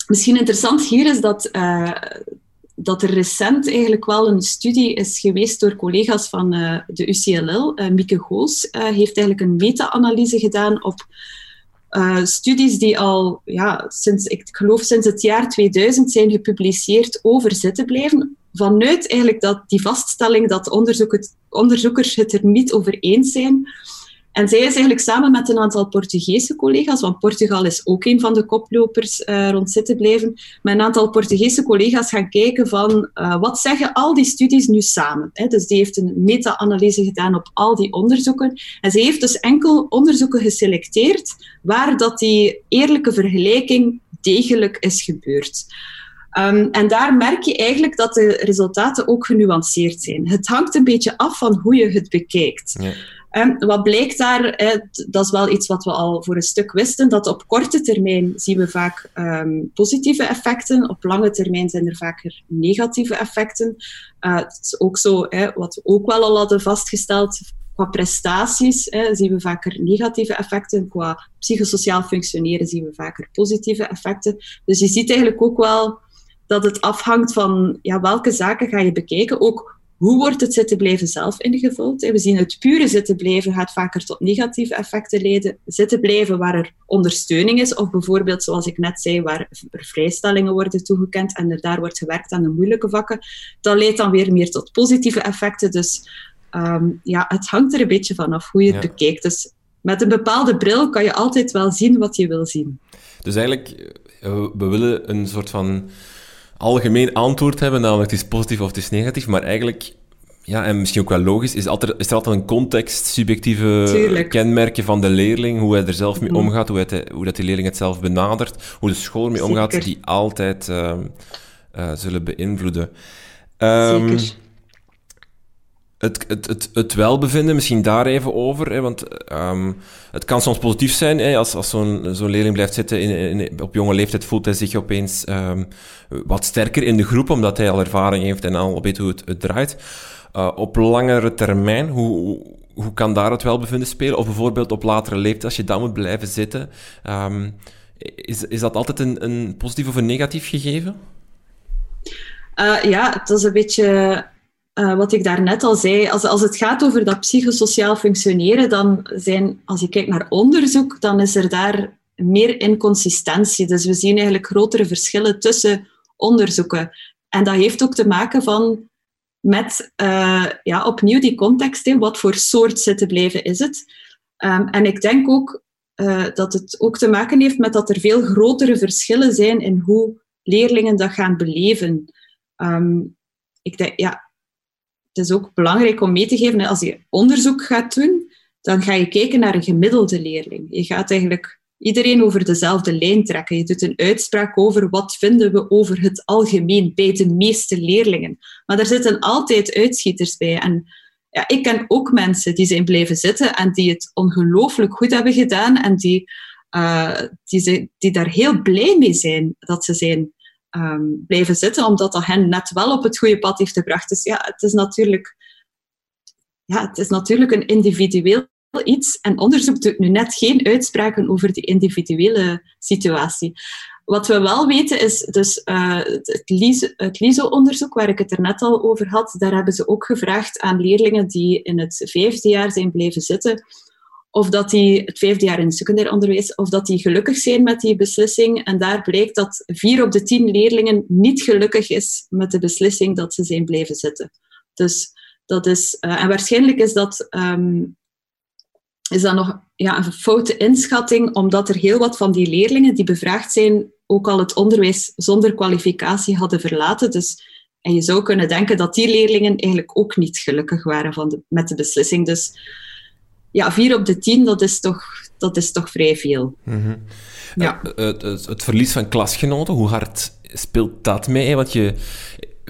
Misschien interessant hier is dat, uh, dat er recent eigenlijk wel een studie is geweest door collega's van uh, de UCLL. Uh, Mieke Goos heeft eigenlijk een meta-analyse gedaan op studies die al, ja, sinds, ik geloof sinds het jaar 2000 zijn gepubliceerd over zittenblijven. Vanuit eigenlijk dat, die vaststelling dat onderzoekers het er niet over eens zijn en zij is eigenlijk samen met een aantal Portugese collega's, want Portugal is ook een van de koplopers uh, rond zitten blijven, met een aantal Portugese collega's gaan kijken van uh, wat zeggen al die studies nu samen. Hè? Dus die heeft een meta-analyse gedaan op al die onderzoeken. En ze heeft dus enkel onderzoeken geselecteerd waar dat die eerlijke vergelijking degelijk is gebeurd. Um, en daar merk je eigenlijk dat de resultaten ook genuanceerd zijn. Het hangt een beetje af van hoe je het bekijkt. Ja. Um, wat blijkt daar, dat is wel iets wat we al voor een stuk wisten, dat op korte termijn zien we vaak um, positieve effecten, op lange termijn zijn er vaker negatieve effecten. Uh, het is ook zo, hè, wat we ook wel al hadden vastgesteld, qua prestaties hè, zien we vaker negatieve effecten, qua psychosociaal functioneren zien we vaker positieve effecten. Dus je ziet eigenlijk ook wel dat het afhangt van ja, welke zaken ga je bekijken, ook hoe wordt het zitten blijven zelf ingevuld? We zien het pure zitten blijven gaat vaker tot negatieve effecten leiden. Zitten blijven waar er ondersteuning is, of bijvoorbeeld, zoals ik net zei, waar er vrijstellingen worden toegekend en er daar wordt gewerkt aan de moeilijke vakken, dat leidt dan weer meer tot positieve effecten. Dus um, ja, het hangt er een beetje vanaf hoe je het bekijkt. Dus met een bepaalde bril kan je altijd wel zien wat je wil zien. Dus eigenlijk, eh, we willen een soort van algemeen antwoord hebben, namelijk het is positief of het is negatief, maar eigenlijk, ja, en misschien ook wel logisch, is, altijd, is er altijd een context, subjectieve kenmerken van de leerling, hoe hij er zelf mee mhm. omgaat, hoe, het, hoe dat die leerling het zelf benadert, hoe de school mee omgaat, die altijd uh, uh, zullen beïnvloeden. Um, Zeker het, het, het, het welbevinden, misschien daar even over. Hè, want um, het kan soms positief zijn hè, als, als zo'n leerling blijft zitten. In, op jonge leeftijd voelt hij zich opeens um, wat sterker in de groep, omdat hij al ervaring heeft en al weet hoe het, draait. Uh, op langere termijn, hoe, hoe kan daar het welbevinden spelen? Of bijvoorbeeld op latere leeftijd, als je dan moet blijven zitten. Um, is, is dat altijd een, een positief of een negatief gegeven? Uh, ja, het is een beetje uh, wat ik daarnet al zei, als, als het gaat over dat psychosociaal functioneren, dan zijn, als je kijkt naar onderzoek, dan is er daar meer inconsistentie. Dus we zien eigenlijk grotere verschillen tussen onderzoeken. En dat heeft ook te maken van met uh, ja, opnieuw die context, in wat voor soort zitten blijven is het. Um, en ik denk ook uh, dat het ook te maken heeft met dat er veel grotere verschillen zijn in hoe leerlingen dat gaan beleven. Um, ik denk, ja, het is ook belangrijk om mee te geven, als je onderzoek gaat doen, dan ga je kijken naar een gemiddelde leerling. Je gaat eigenlijk iedereen over dezelfde lijn trekken. Je doet een uitspraak over wat vinden we over het algemeen bij de meeste leerlingen. Maar er zitten altijd uitschieters bij. En ja, ik ken ook mensen die zijn blijven zitten en die het ongelooflijk goed hebben gedaan en die, uh, die, die daar heel blij mee zijn dat ze zijn um, blijven zitten, omdat dat hen net wel op het goede pad heeft gebracht. Dus ja, het is natuurlijk, ja, het is natuurlijk een individueel iets en onderzoek doet nu net geen uitspraken over die individuele situatie. Wat we wel weten is dus uh, het LISO-onderzoek, waar ik het er net al over had, daar hebben ze ook gevraagd aan leerlingen die in het vijfde jaar zijn blijven zitten, of dat die het vijfde jaar in het secundair onderwijs, of dat die gelukkig zijn met die beslissing. En daar blijkt dat vier op de tien leerlingen niet gelukkig is met de beslissing dat ze zijn blijven zitten. Dus dat is, uh, en waarschijnlijk is dat, um, is dat nog ja, een foute inschatting, omdat er heel wat van die leerlingen die bevraagd zijn, ook al het onderwijs zonder kwalificatie hadden verlaten. Dus, en je zou kunnen denken dat die leerlingen eigenlijk ook niet gelukkig waren van de, met de beslissing. Dus ja, vier op de tien, dat is toch, dat is toch vrij veel. Mm ja. het, het, het, verlies van klasgenoten, hoe hard speelt dat mee? Want je,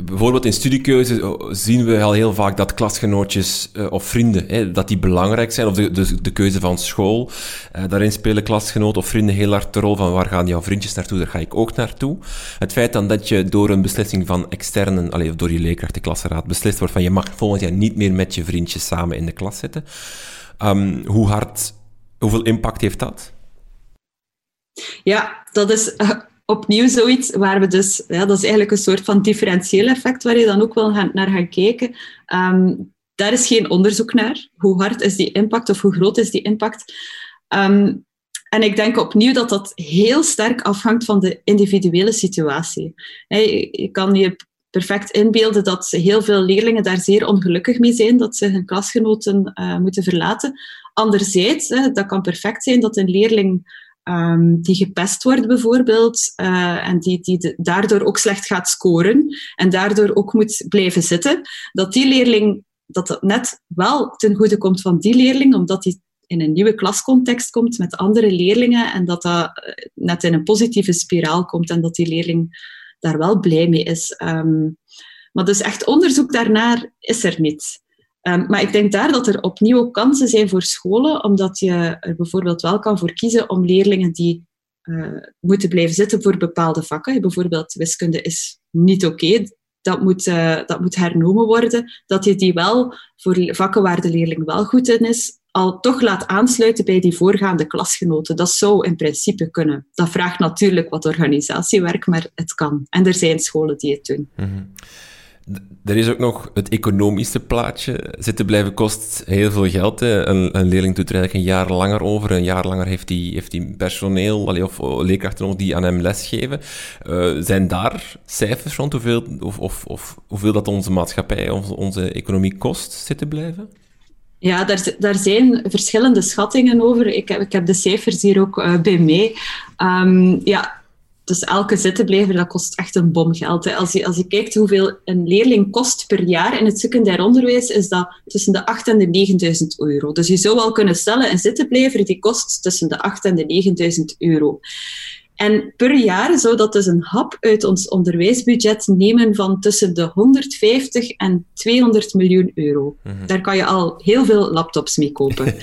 bijvoorbeeld in studiekeuze oh, zien we al heel vaak dat klasgenootjes uh, of vrienden, hè, dat die belangrijk zijn, of de, de, de keuze van school. Uh, daarin spelen klasgenoten of vrienden heel hard de rol van waar gaan jouw vriendjes naartoe, daar ga ik ook naartoe. Het feit dan dat je door een beslissing van externen, alleen, of door je leerkracht, de klasraad, beslist wordt van je mag volgend jaar niet meer met je vriendjes samen in de klas zitten. Um, hoe hard, hoeveel impact heeft dat? Ja, dat is uh, opnieuw zoiets waar we dus, ja, dat is eigenlijk een soort van differentieel effect waar je dan ook wel gaan, naar gaat kijken. Um, daar is geen onderzoek naar. Hoe hard is die impact of hoe groot is die impact? Um, en ik denk opnieuw dat dat heel sterk afhangt van de individuele situatie. Je kan je perfect inbeelden dat heel veel leerlingen daar zeer ongelukkig mee zijn, dat ze hun klasgenoten uh, moeten verlaten. Anderzijds, hè, dat kan perfect zijn dat een leerling um, die gepest wordt bijvoorbeeld, uh, en die, die daardoor ook slecht gaat scoren en daardoor ook moet blijven zitten, dat die leerling, dat dat net wel ten goede komt van die leerling, omdat die in een nieuwe klascontext komt met andere leerlingen en dat dat eh, net in een positieve spiraal komt en dat die leerling daar wel blij mee is. Um, maar dus echt onderzoek daarnaar is er niet. Um, maar ik denk daar dat er opnieuw kansen zijn voor scholen, omdat je er bijvoorbeeld wel kan voor kiezen om leerlingen die uh, moeten blijven zitten voor bepaalde vakken. Bijvoorbeeld wiskunde is niet oké, dat, moet, uh, dat moet hernomen worden. Dat je die wel voor vakken waar de leerling wel goed in is, al toch laat aansluiten bij die voorgaande klasgenoten. Dat zou in principe kunnen. Dat vraagt natuurlijk wat organisatiewerk, maar het kan. En er zijn scholen die het doen. Mm er is ook nog het economische plaatje. Zitten blijven kost heel veel geld. Een, een, leerling doet er eigenlijk een jaar langer over. Een jaar langer heeft hij heeft personeel allee, of leerkrachten nog die aan hem lesgeven. Uh, zijn daar cijfers rond hoeveel, of, of, of, hoeveel dat onze maatschappij, onze, onze economie kost, zitten blijven? Ja, daar, daar zijn verschillende schattingen over. Ik heb, ik heb de cijfers hier ook uh, bij mij. Um, ja, dus elke zittenblijver, dat kost echt een bom geld. Als, je, als je kijkt hoeveel een leerling kost per jaar in het secundair onderwijs, is dat tussen de 8 en de 9000 euro. Dus je zou wel kunnen stellen, een zittenblijver die kost tussen de 8 en de 9000 euro. En per jaar zou dat dus een hap uit ons onderwijsbudget nemen van tussen de 150 en 200 miljoen euro. Mhm. Daar kan je al heel veel laptops mee kopen.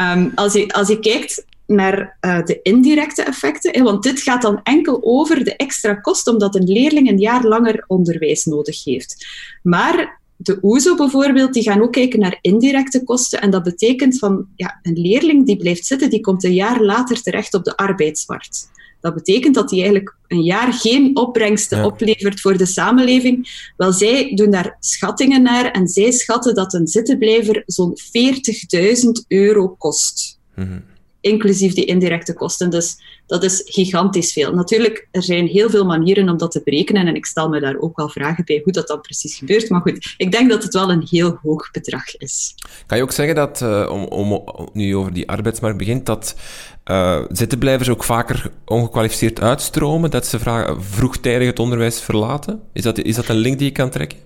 um, als, je, als je kijkt naar uh, de indirecte effecten, want dit gaat dan enkel over de extra kost omdat een leerling een jaar langer onderwijs nodig heeft. Maar de OESO bijvoorbeeld, die gaan ook kijken naar indirecte kosten. En dat betekent van ja, een leerling die blijft zitten, die komt een jaar later terecht op de arbeidsmarkt. Dat betekent dat hij eigenlijk een jaar geen opbrengsten oplevert voor de samenleving. Wel, zij doen daar schattingen naar en zij schatten dat een zittenblijver zo'n 40.000 euro kost. Mm inclusief die indirecte kosten. Dus dat is gigantisch veel. Natuurlijk, er zijn heel veel manieren om dat te berekenen en ik stel me daar ook wel vragen bij hoe dat dan precies gebeurt. Maar goed, ik denk dat het wel een heel hoog bedrag is. Kan je ook zeggen dat, uh, om, om nu over die arbeidsmarkt begint, dat uh, zittenblijvers ook vaker ongekwalificeerd uitstromen, dat ze vragen, vroegtijdig het onderwijs verlaten? Is dat, is dat een link die je kan trekken?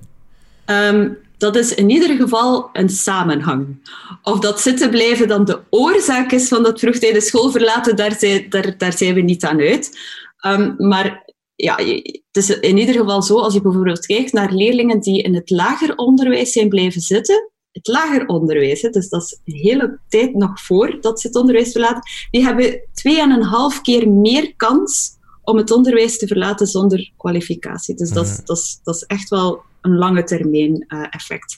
Um, dat is in ieder geval een samenhang. Of dat zitten blijven dan de oorzaak is van dat vroegtijdig school verlaten, daar zijn, daar, daar zijn we niet aan uit. Um, maar ja, het is in ieder geval zo, als je bijvoorbeeld kijkt naar leerlingen die in het lager onderwijs zijn blijven zitten, het lager onderwijs, dus dat is een hele tijd nog voor dat ze het onderwijs verlaten, die hebben twee en een half keer meer kans om het onderwijs te verlaten zonder kwalificatie. Dus dat, is, mhm. dat, is, dat is echt wel een lange termijn uh, effect.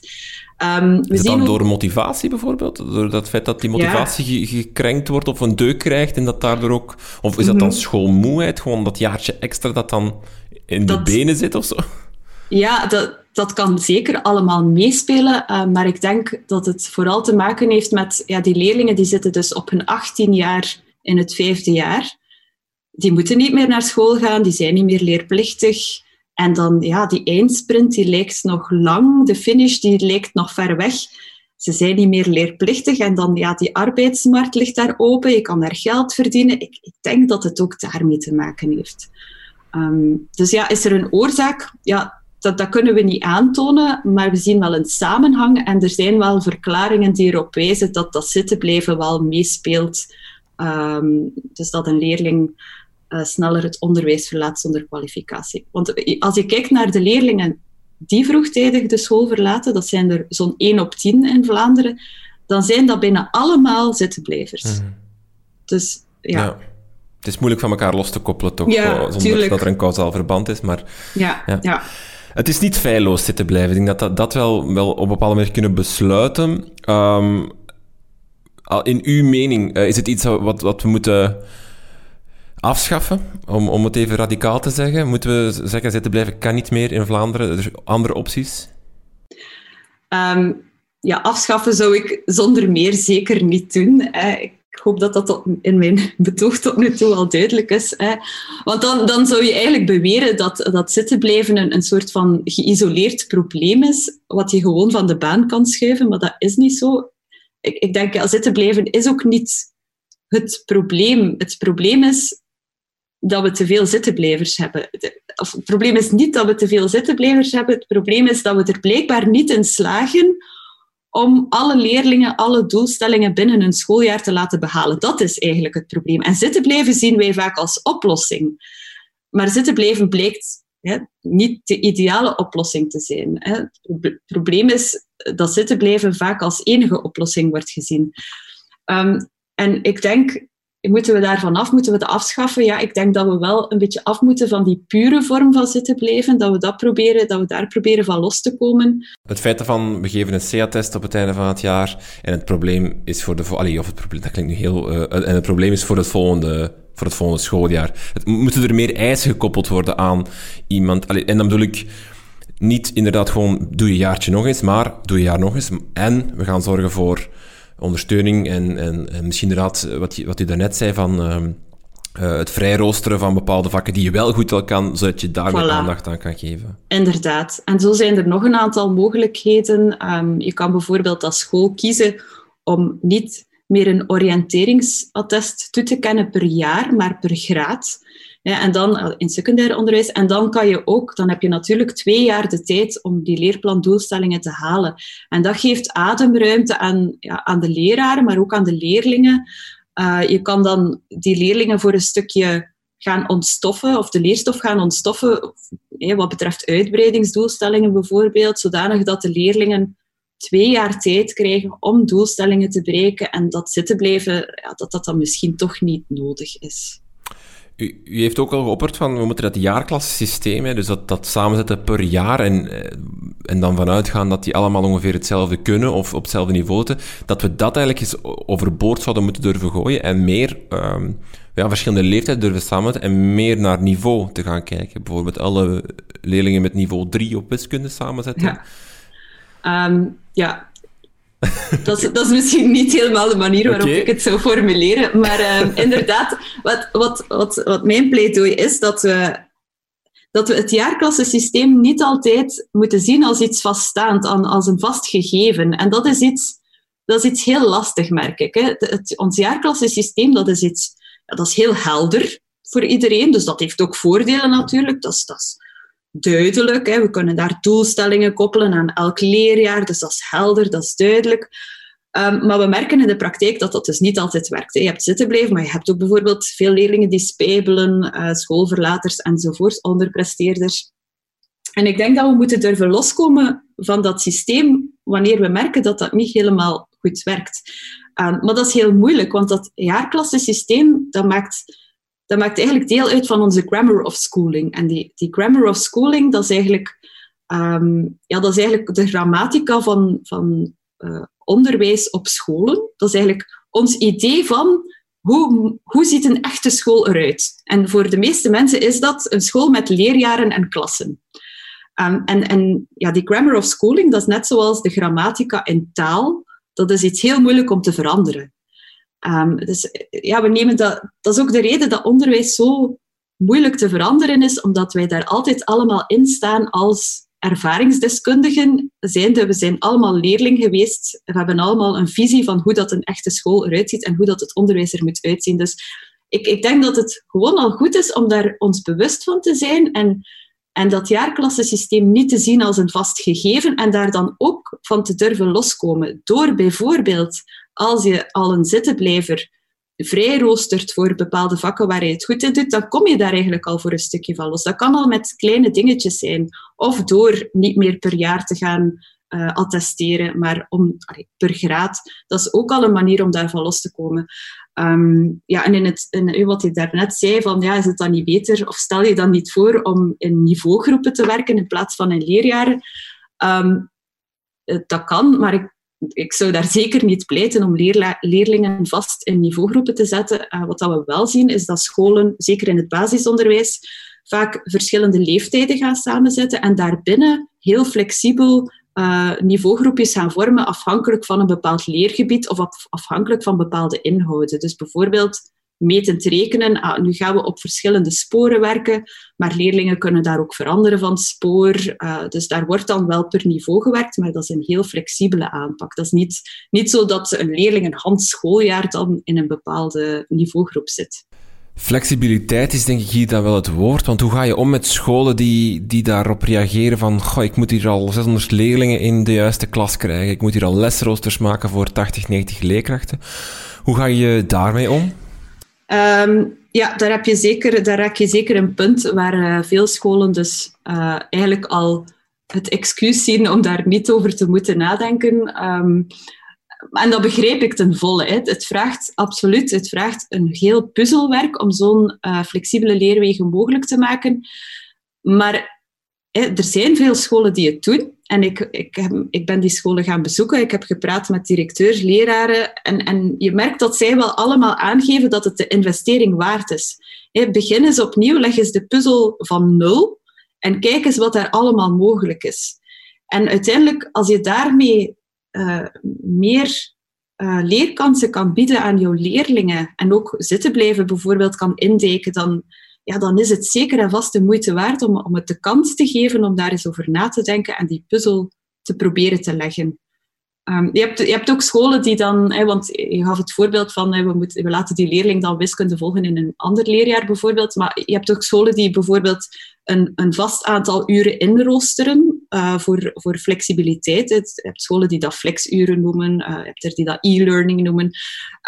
Um, is het dan door motivatie bijvoorbeeld? Door dat feit dat die motivatie gekrenkt wordt of een deuk krijgt en dat daardoor ook... Of is dat dan mhm. schoolmoeheid? Gewoon dat jaartje extra dat dan in de benen zit of zo? Ja, dat, dat kan zeker allemaal meespelen. Uh, maar ik denk dat het vooral te maken heeft met... Ja, die leerlingen die zitten dus op hun 18 jaar in het vijfde jaar. Die moeten niet meer naar school gaan, die zijn niet meer leerplichtig. En dan, ja, die eindsprint, die lijkt nog lang. De finish, die lijkt nog ver weg. Ze zijn niet meer leerplichtig. En dan, ja, die arbeidsmarkt ligt daar open. Je kan daar geld verdienen. Ik, ik denk dat het ook daarmee te maken heeft. Ehm, dus ja, is er een oorzaak? Ja, dat, dat kunnen we niet aantonen, maar we zien wel een samenhang. En er zijn wel verklaringen die erop wijzen dat dat zitten blijven wel meespeelt. Ehm, dus dat een leerling uh, sneller het onderwijs verlaat zonder kwalificatie. Want als je kijkt naar de leerlingen die vroegtijdig de school verlaten, dat zijn er zo'n 1 op 10 in Vlaanderen, dan zijn dat bijna allemaal zittenblijvers. Mm. Dus ja. ja. Het is moeilijk van elkaar los te koppelen, toch? Ja, zonder dat er een kausaal verband is. Maar, ja, ja. ja. Het is niet feilloos zitten blijven. Ik denk dat dat, dat wel, wel op een bepaalde manier kunnen besluiten. Um, in uw mening, uh, is het iets wat, wat we moeten afschaffen, om, om het even radicaal te zeggen? Moeten we zeggen, zitten blijven kan niet meer in Vlaanderen? Er zijn andere opties? Um, ja, afschaffen zou ik zonder meer zeker niet doen. Ik hoop dat dat in mijn betoog tot nu toe al duidelijk is. Want dan, dan zou je eigenlijk beweren dat, dat zitten blijven een, een soort van geïsoleerd probleem is, wat je gewoon van de baan kan schuiven, maar dat is niet zo. Ik, ik denk, ja, zitten blijven is ook niet het probleem. Het probleem is dat we te veel zittenblijvers hebben. Het probleem is niet dat we te veel zittenblijvers hebben. Het probleem is dat we er blijkbaar niet in slagen om alle leerlingen alle doelstellingen binnen een schooljaar te laten behalen. Dat is eigenlijk het probleem. En zitten blijven zien wij vaak als oplossing. Maar zitten blijven blijkt niet de ideale oplossing te zijn. Het probleem is dat zitten blijven vaak als enige oplossing wordt gezien. Um, en ik denk Moeten we daarvan af? Moeten we het afschaffen? Ja, ik denk dat we wel een beetje af moeten van die pure vorm van zitten blijven. Dat we, dat proberen, dat we daar proberen van los te komen. Het feit van we geven een CA-test op het einde van het jaar en het probleem is voor de... Allee, of het probleem, dat klinkt nu heel... Uh, en het probleem is voor het volgende voor het volgende schooljaar. Het, moeten er meer eisen gekoppeld worden aan iemand? Allee, en dan bedoel ik niet inderdaad gewoon doe je jaartje nog eens, maar doe je jaar nog eens. En we gaan zorgen voor ondersteuning en, en, en, misschien inderdaad, eh, wat, je, wat u daarnet zei van uh, uh, het vrijroosteren van bepaalde vakken die je wel goed wel kan, zodat je daar voilà. aandacht aan kan geven. Inderdaad. En zo zijn er nog een aantal mogelijkheden. Um, je kan bijvoorbeeld als school kiezen om niet meer een oriënteringsattest toe te kennen per jaar, maar per graad. Ja, en dan eh, in secundair onderwijs. En dan kan je ook, dan heb je natuurlijk twee jaar de tijd om die leerplandoelstellingen te halen. En dat geeft ademruimte aan, ja, aan de leraren, maar ook aan de leerlingen. Uh, je kan dan die leerlingen voor een stukje gaan ontstoffen, of de leerstof gaan ontstoffen, wat betreft uitbreidingsdoelstellingen bijvoorbeeld, zodanig dat de leerlingen twee jaar tijd krijgen om doelstellingen te bereiken en dat zitten blijven, ja, dat dat dan misschien toch niet nodig is. U, heeft ook al geopperd van, we moeten dat jaarklassysteem, dus dat, dat samenzetten per jaar en, eh, en dan vanuit gaan dat die allemaal ongeveer hetzelfde kunnen of op hetzelfde niveau zitten, dat we dat eigenlijk eens overboord zouden moeten durven gooien en meer uh, ja, verschillende leeftijden durven samenzetten en meer naar niveau te gaan kijken. Bijvoorbeeld alle leerlingen met niveau 3 op wiskunde samenzetten. Ja. Um, ja, dat is, dat is misschien niet helemaal de manier waarop ik het zou formuleren. Maar uh, inderdaad, wat, wat, wat, wat mijn pleidooi is, dat we, dat we het jaarklassensysteem niet altijd moeten zien als iets vaststaand, als een vast gegeven. En dat is iets, dat is iets heel lastig, merk ik. Hè. Het, ons jaarklassensysteem, dat is iets ja, dat is heel helder voor iedereen. Dus dat heeft ook voordelen natuurlijk. Dat is, dat is duidelijk. Hè. We kunnen daar doelstellingen koppelen aan elk leerjaar, dus dat is helder, dat is duidelijk. Um, maar we merken in de praktijk dat dat dus niet altijd werkt. Hè. Je hebt zitten blijven, maar je hebt ook bijvoorbeeld veel leerlingen die spijbelen, uh, schoolverlaters enzovoort, onderpresteerders. En ik denk dat we moeten durven loskomen van dat systeem wanneer we merken dat dat niet helemaal goed werkt. Um, maar dat is heel moeilijk, want dat jaarklassensysteem dat maakt dat maakt eigenlijk deel uit van onze grammar of schooling. En die, die grammar of schooling, dat is eigenlijk Ehm, ja, dat is eigenlijk de grammatica van, van uh, onderwijs op scholen. Dat is eigenlijk ons idee van hoe, hoe ziet een echte school eruit? En voor de meeste mensen is dat een school met leerjaren en klassen. Um, en en ja, die grammar of schooling, dat is net zoals de grammatica in taal. Dat is iets heel moeilijk om te veranderen. Um, dus ja, we nemen dat, dat is ook de reden dat onderwijs zo moeilijk te veranderen is, omdat wij daar altijd allemaal in staan als ervaringsdeskundigen zijnde. We zijn allemaal leerling geweest. We hebben allemaal een visie van hoe dat een echte school eruit ziet en hoe dat het onderwijs er moet uitzien. Dus ik, ik denk dat het gewoon al goed is om daar ons bewust van te zijn en, en dat jaarklassensysteem niet te zien als een vast gegeven en daar dan ook van te durven loskomen. Door bijvoorbeeld, als je al een zittenblijver vrij roostert voor bepaalde vakken waar je het goed in doet, dan kom je daar eigenlijk al voor een stukje van los. Dat kan al met kleine dingetjes zijn. Of door niet meer per jaar te gaan uh, attesteren, maar om, per graad. Dat is ook al een manier om daarvan los te komen. Um, ja, en in, het, in wat je daarnet zei, van, ja, is het dan niet beter, of stel je dan niet voor om in niveaugroepen te werken in plaats van in leerjaren? Um, dat kan, maar ik ik zou daar zeker niet pleiten om leerlingen vast in niveaugroepen te zetten. Uh, wat dat we wel zien, is dat scholen, zeker in het basisonderwijs, vaak verschillende leeftijden gaan samenzetten en daarbinnen heel flexibel uh, niveaugroepjes gaan vormen afhankelijk van een bepaald leergebied of afhankelijk van bepaalde inhouden. Dus bijvoorbeeld metend rekenen. Ah, nu gaan we op verschillende sporen werken, maar leerlingen kunnen daar ook veranderen van spoor. Uh, dus daar wordt dan wel per niveau gewerkt, maar dat is een heel flexibele aanpak. Dat is niet, niet zo dat een leerling een hand schooljaar dan in een bepaalde niveaugroep zit. Flexibiliteit is denk ik hier dan wel het woord, want hoe ga je om met scholen die, die daarop reageren van goh, ik moet hier al 600 leerlingen in de juiste klas krijgen, ik moet hier al lesroosters maken voor 80, 90 leerkrachten. Hoe ga je daarmee om? Um, ja, daar heb je zeker, daar heb je zeker een punt waar uh, veel scholen dus uh, eigenlijk al het excuus zien om daar niet over te moeten nadenken. Um, en dat begrijp ik ten volle. Hè. Het vraagt absoluut het vraagt een heel puzzelwerk om zo'n uh, flexibele leerwegen mogelijk te maken. Maar er zijn veel scholen die het doen. En ik, ik, heb, ik ben die scholen gaan bezoeken. Ik heb gepraat met directeurs, leraren. En, en je merkt dat zij wel allemaal aangeven dat het de investering waard is. Begin eens opnieuw, leg eens de puzzel van nul en kijk eens wat er allemaal mogelijk is. En uiteindelijk, als je daarmee uh, meer uh, leerkansen kan bieden aan jouw leerlingen en ook zitten blijven bijvoorbeeld kan indeken, dan, ja, dan is het zeker en vast de moeite waard om, om het de kans te geven om daar eens over na te denken en die puzzel te proberen te leggen. Um, je, hebt, je hebt ook scholen die dan, hè, want je gaf het voorbeeld van we, moeten, we laten die leerling dan wiskunde volgen in een ander leerjaar bijvoorbeeld, maar je hebt ook scholen die bijvoorbeeld een, een vast aantal uren inroosteren uh, voor, voor flexibiliteit. Je hebt scholen die dat flexuren noemen, uh, je hebt er die dat e-learning noemen.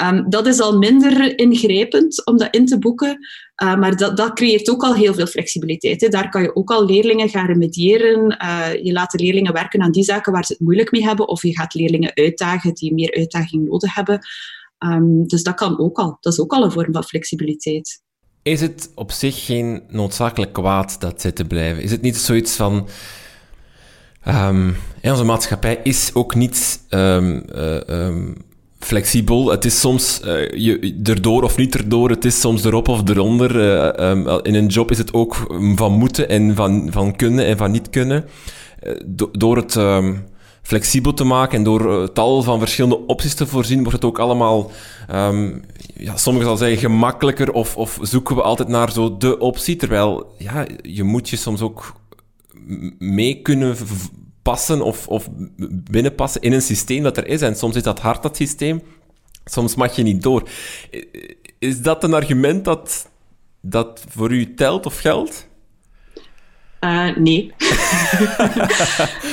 Um, dat is al minder ingrijpend om dat in te boeken, uh, maar dat, dat creëert ook al heel veel flexibiliteit. Hè. Daar kan je ook al leerlingen gaan remediëren. je laat de leerlingen werken aan die zaken waar ze het moeilijk mee hebben, of je gaat leerlingen uitdagen die meer uitdaging nodig hebben. Um, dus dat kan ook al. Dat is ook al een vorm van flexibiliteit. Is het op zich geen noodzakelijk kwaad dat zitten blijven? Is het niet zoiets van. Um, onze maatschappij is ook niet uh, um, flexibel. Het is soms uh, je, erdoor of niet erdoor. Het is soms erop of eronder. Uh, in een job is het ook van moeten en van, van kunnen en van niet kunnen. Do door het flexibel te maken en door tal van verschillende opties te voorzien, wordt het ook allemaal, um, ja, sommigen zal zeggen, gemakkelijker of, of zoeken we altijd naar zo de optie, terwijl ja, je moet je soms ook mee kunnen passen of, of binnenpassen in een systeem dat er is. En soms is dat hard, dat systeem. Soms mag je niet door. Is dat een argument dat, dat voor u telt of geldt? Uh, nee.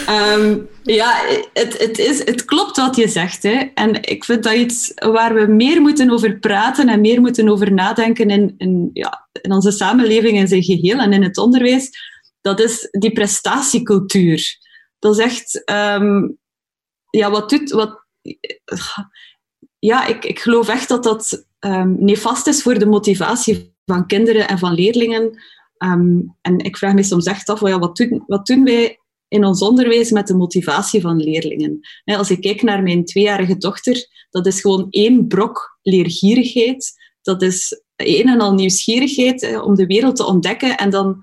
um, ja, het, het, is, het klopt wat je zegt. Hè. En ik vind dat iets waar we meer moeten over praten en meer moeten over nadenken in, in, ja, in onze samenleving in zijn geheel en in het onderwijs. Dat is die prestatiecultuur. Dat is echt... Um, ja, wat doet... Wat, ja, ik, ik geloof echt dat dat um, nefast is voor de motivatie van kinderen en van leerlingen Um, en ik vraag me soms echt af, ja, wat, doen, wat doen wij in ons onderwijs met de motivatie van leerlingen. Als ik kijk naar mijn tweejarige dochter, dat is gewoon één brok leergierigheid. Dat is een en al nieuwsgierigheid om de wereld te ontdekken. En dan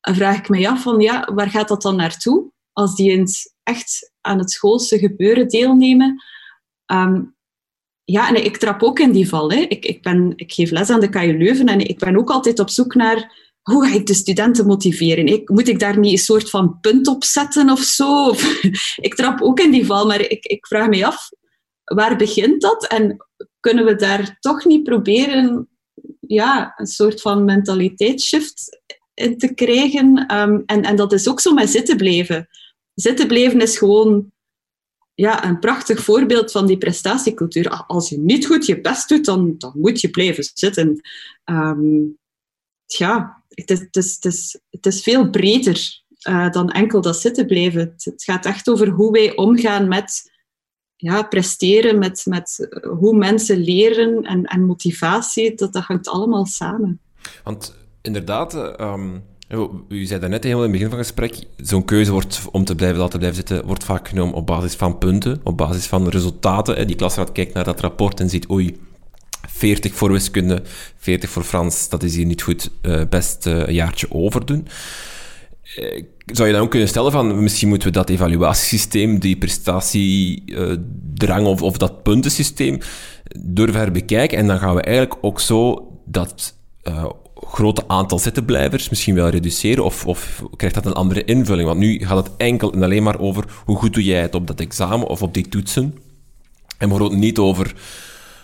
vraag ik me af van, ja, waar gaat dat dan naartoe? Als die eens echt aan het schoolse gebeuren deelnemen. Ehm, ja, en ik trap ook in die val. Hè. Ik, ik, ben, ik geef les aan de KU Leuven en ik ben ook altijd op zoek naar hoe ga ik de studenten motiveren? Moet ik daar niet een soort van punt op zetten of zo? ik trap ook in die val, maar ik, ik vraag me af, waar begint dat? En kunnen we daar toch niet proberen ja, een soort van mentaliteitsshift in te krijgen? Ehm, en, en dat is ook zo met zitten blijven. Zitten blijven is gewoon ja, een prachtig voorbeeld van die prestatiecultuur. Als je niet goed je best doet, dan, dan moet je blijven zitten. Um, ja, het is, het is, het is, veel breder uh, dan enkel dat zitten blijven. Het, gaat echt over hoe wij omgaan met ja, presteren, met, met eh, hoe mensen leren en, en motivatie. Dat, dat hangt allemaal samen. Want inderdaad, um, u zei daarnet helemaal in het begin van het gesprek, zo'n keuze wordt, om te blijven laten blijven zitten, wordt vaak genomen op basis van punten, op basis van resultaten. Die klasraad kijkt naar dat rapport en ziet, oei, 40 voor wiskunde, 40 voor Frans, dat is hier niet goed, uh, best uh, een jaartje overdoen. Uh, zou je dan ook kunnen stellen van, misschien moeten we dat evaluatiesysteem, die prestatiedrang of, of dat puntensysteem durven herbekijken en dan gaan we eigenlijk ook zo dat grote aantal zittenblijvers misschien wel reduceren of, of krijgt dat een andere invulling? Want nu gaat het enkel en alleen maar over hoe goed doe jij het op dat examen of op die toetsen. En bijvoorbeeld niet over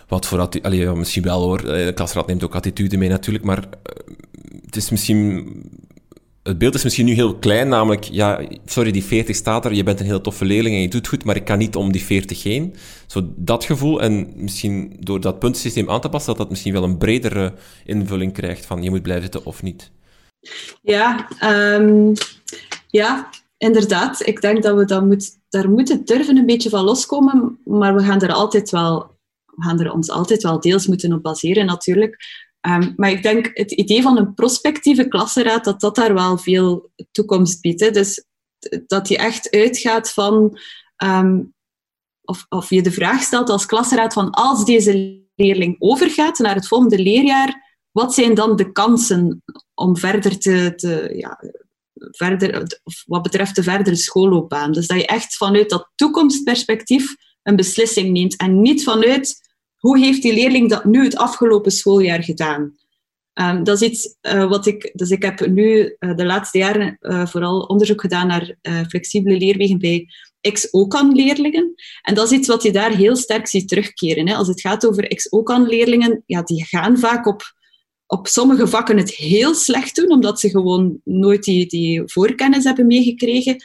wat voor attitude... misschien wel hoor, eh, de klasraad neemt ook attitude mee natuurlijk, maar eh, het is misschien... Het beeld is misschien nu heel klein, namelijk, ja, sorry, die 40 staat er, je bent een heel toffe leerling en je doet goed, maar ik kan niet om die 40 heen. Zo dat gevoel, en misschien door dat puntensysteem aan te passen, dat dat misschien wel een bredere invulling krijgt van je moet blijven zitten of niet. Ja, um, ja inderdaad. Ik denk dat we dat moet, daar moeten durven een beetje van loskomen, maar we gaan er altijd wel we gaan er ons altijd wel deels moeten op baseren natuurlijk. Um, maar ik denk het idee van een prospectieve klassenraad, dat dat daar wel veel toekomst biedt. Hè. Dus dat je echt uitgaat van, um, of, of je de vraag stelt als klassenraad van als deze leerling overgaat naar het volgende leerjaar, wat zijn dan de kansen om verder te, te ja, verder, wat betreft de verdere schoolloopbaan. Dus dat je echt vanuit dat toekomstperspectief een beslissing neemt en niet vanuit hoe heeft die leerling dat nu het afgelopen schooljaar gedaan? Um, dat is iets uh, wat ik... Dus ik heb nu uh, de laatste jaren uh, vooral onderzoek gedaan naar flexibele leerwegen bij ex-OCAN-leerlingen. En dat is iets wat je daar heel sterk ziet terugkeren. Hè. Als het gaat over ex-OCAN-leerlingen, ja, die gaan vaak op, op sommige vakken het heel slecht doen, omdat ze gewoon nooit die, die voorkennis hebben meegekregen.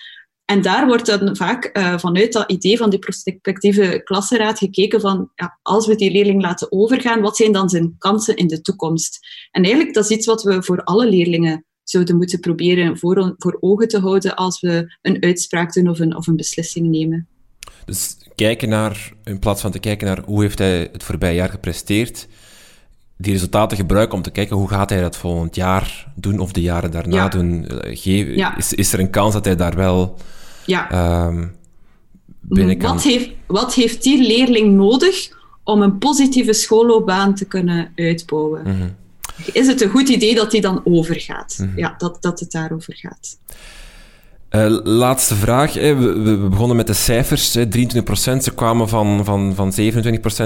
En daar wordt dan vaak uh, vanuit dat idee van die prospectieve klassenraad gekeken van, ja, als we die leerling laten overgaan, wat zijn dan zijn kansen in de toekomst? En eigenlijk, dat is iets wat we voor alle leerlingen zouden moeten proberen voor, voor ogen te houden als we een uitspraak doen of een, of een beslissing nemen. Dus kijken naar, in plaats van te kijken naar hoe heeft hij het voorbije jaar gepresteerd, die resultaten gebruiken om te kijken hoe gaat hij dat volgend jaar doen of de jaren daarna doen. Eh, Geef, ja. is, is er een kans dat hij daar wel ja. Um, wat, heeft, wat heeft die leerling nodig om een positieve schoolloopbaan te kunnen uitbouwen? Mhm. Is het een goed idee dat die dan overgaat? Mhm. Ja, dat, dat het daarover gaat. Uh, laatste vraag. Hè. We, we, begonnen met de cijfers. Hè. 23%. Ze kwamen van, van, van 27%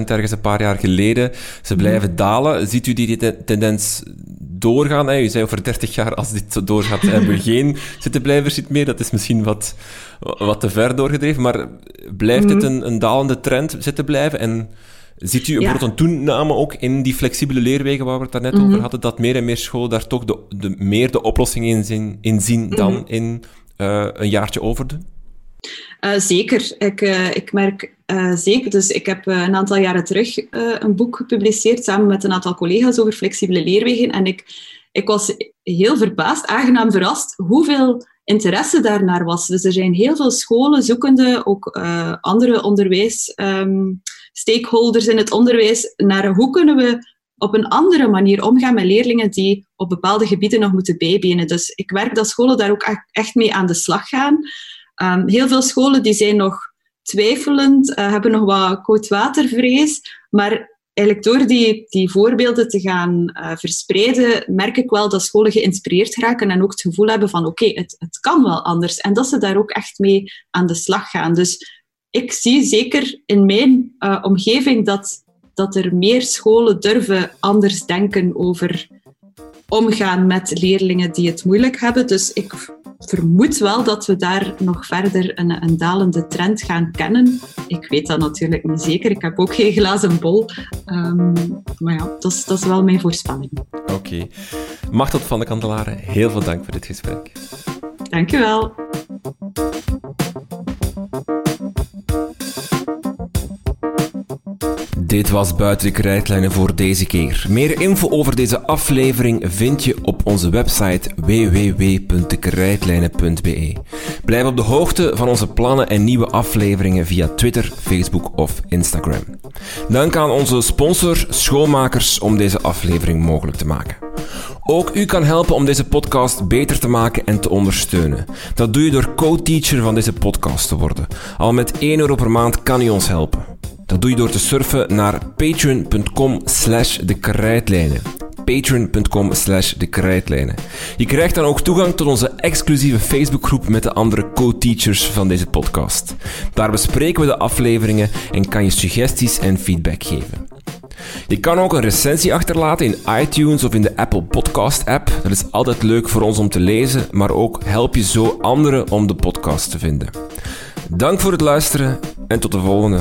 ergens een paar jaar geleden. Ze blijven mm. dalen. Ziet u die tendens doorgaan? Hè? U zei over 30 jaar, als dit zo doorgaat, hebben we geen zittenblijvers meer. Dat is misschien wat, wat te ver doorgedreven. Maar blijft mm. dit een, een dalende trend zitten blijven? En ziet u bijvoorbeeld een toename ook in die flexibele leerwegen waar we het daarnet mm -hmm. over hadden, dat meer en meer scholen daar toch de, de, meer de oplossing in zien, in zien dan in uh, een jaartje overdoen? Uh, zeker. Ik, uh, ik merk zeker. Dus ik heb een aantal jaren terug een boek gepubliceerd samen met een aantal collega's over flexibele leerwegen. En ik, ik was heel verbaasd, aangenaam verrast, hoeveel interesse daarnaar was. Dus er zijn heel veel scholen zoekende, ook andere onderwijs, um, stakeholders in het onderwijs, naar hoe kunnen we op een andere manier omgaan met leerlingen die op bepaalde gebieden nog moeten bijbenen. Dus ik werk dat scholen daar ook echt mee aan de slag gaan. Ehm, heel veel scholen die zijn nog twijfelend, uh, hebben nog wat koudwatervrees, maar eigenlijk door die, die voorbeelden te gaan uh, verspreiden, merk ik wel dat scholen geïnspireerd raken en ook het gevoel hebben van oké, het, het kan wel anders. En dat ze daar ook echt mee aan de slag gaan. Dus ik zie zeker in mijn uh, omgeving dat, dat er meer scholen durven anders denken over omgaan met leerlingen die het moeilijk hebben. Dus ik vermoed wel dat we daar nog verder een, een dalende trend gaan kennen. Ik weet dat natuurlijk niet zeker. Ik heb ook geen glazen bol. Um, maar ja, dat is, dat is wel mijn voorspelling. Oké. Okay. Machtel van de Kandelaren, heel veel dank voor dit gesprek. Dank Dit was Buiten de Krijtlijnen voor deze keer. Meer info over deze aflevering vind je op onze website www.dekrijtlijnen.be. Blijf op de hoogte van onze plannen en nieuwe afleveringen via Twitter, Facebook of Instagram. Dank aan onze sponsor Schoonmakers om deze aflevering mogelijk te maken. Ook u kan helpen om deze podcast beter te maken en te ondersteunen. Dat doe je door co-teacher van deze podcast te worden. Al met 1 euro per maand kan u ons helpen. Dat doe je door te surfen naar patreon.com slash de krijtlijnen. Patreon.com slash de krijtlijnen. Je krijgt dan ook toegang tot onze exclusieve Facebookgroep met de andere co-teachers van deze podcast. Daar bespreken we de afleveringen en kan je suggesties en feedback geven. Je kan ook een recensie achterlaten in iTunes of in de Apple Podcast app. Dat is altijd leuk voor ons om te lezen, maar ook help je zo anderen om de podcast te vinden. Dank voor het luisteren en tot de volgende.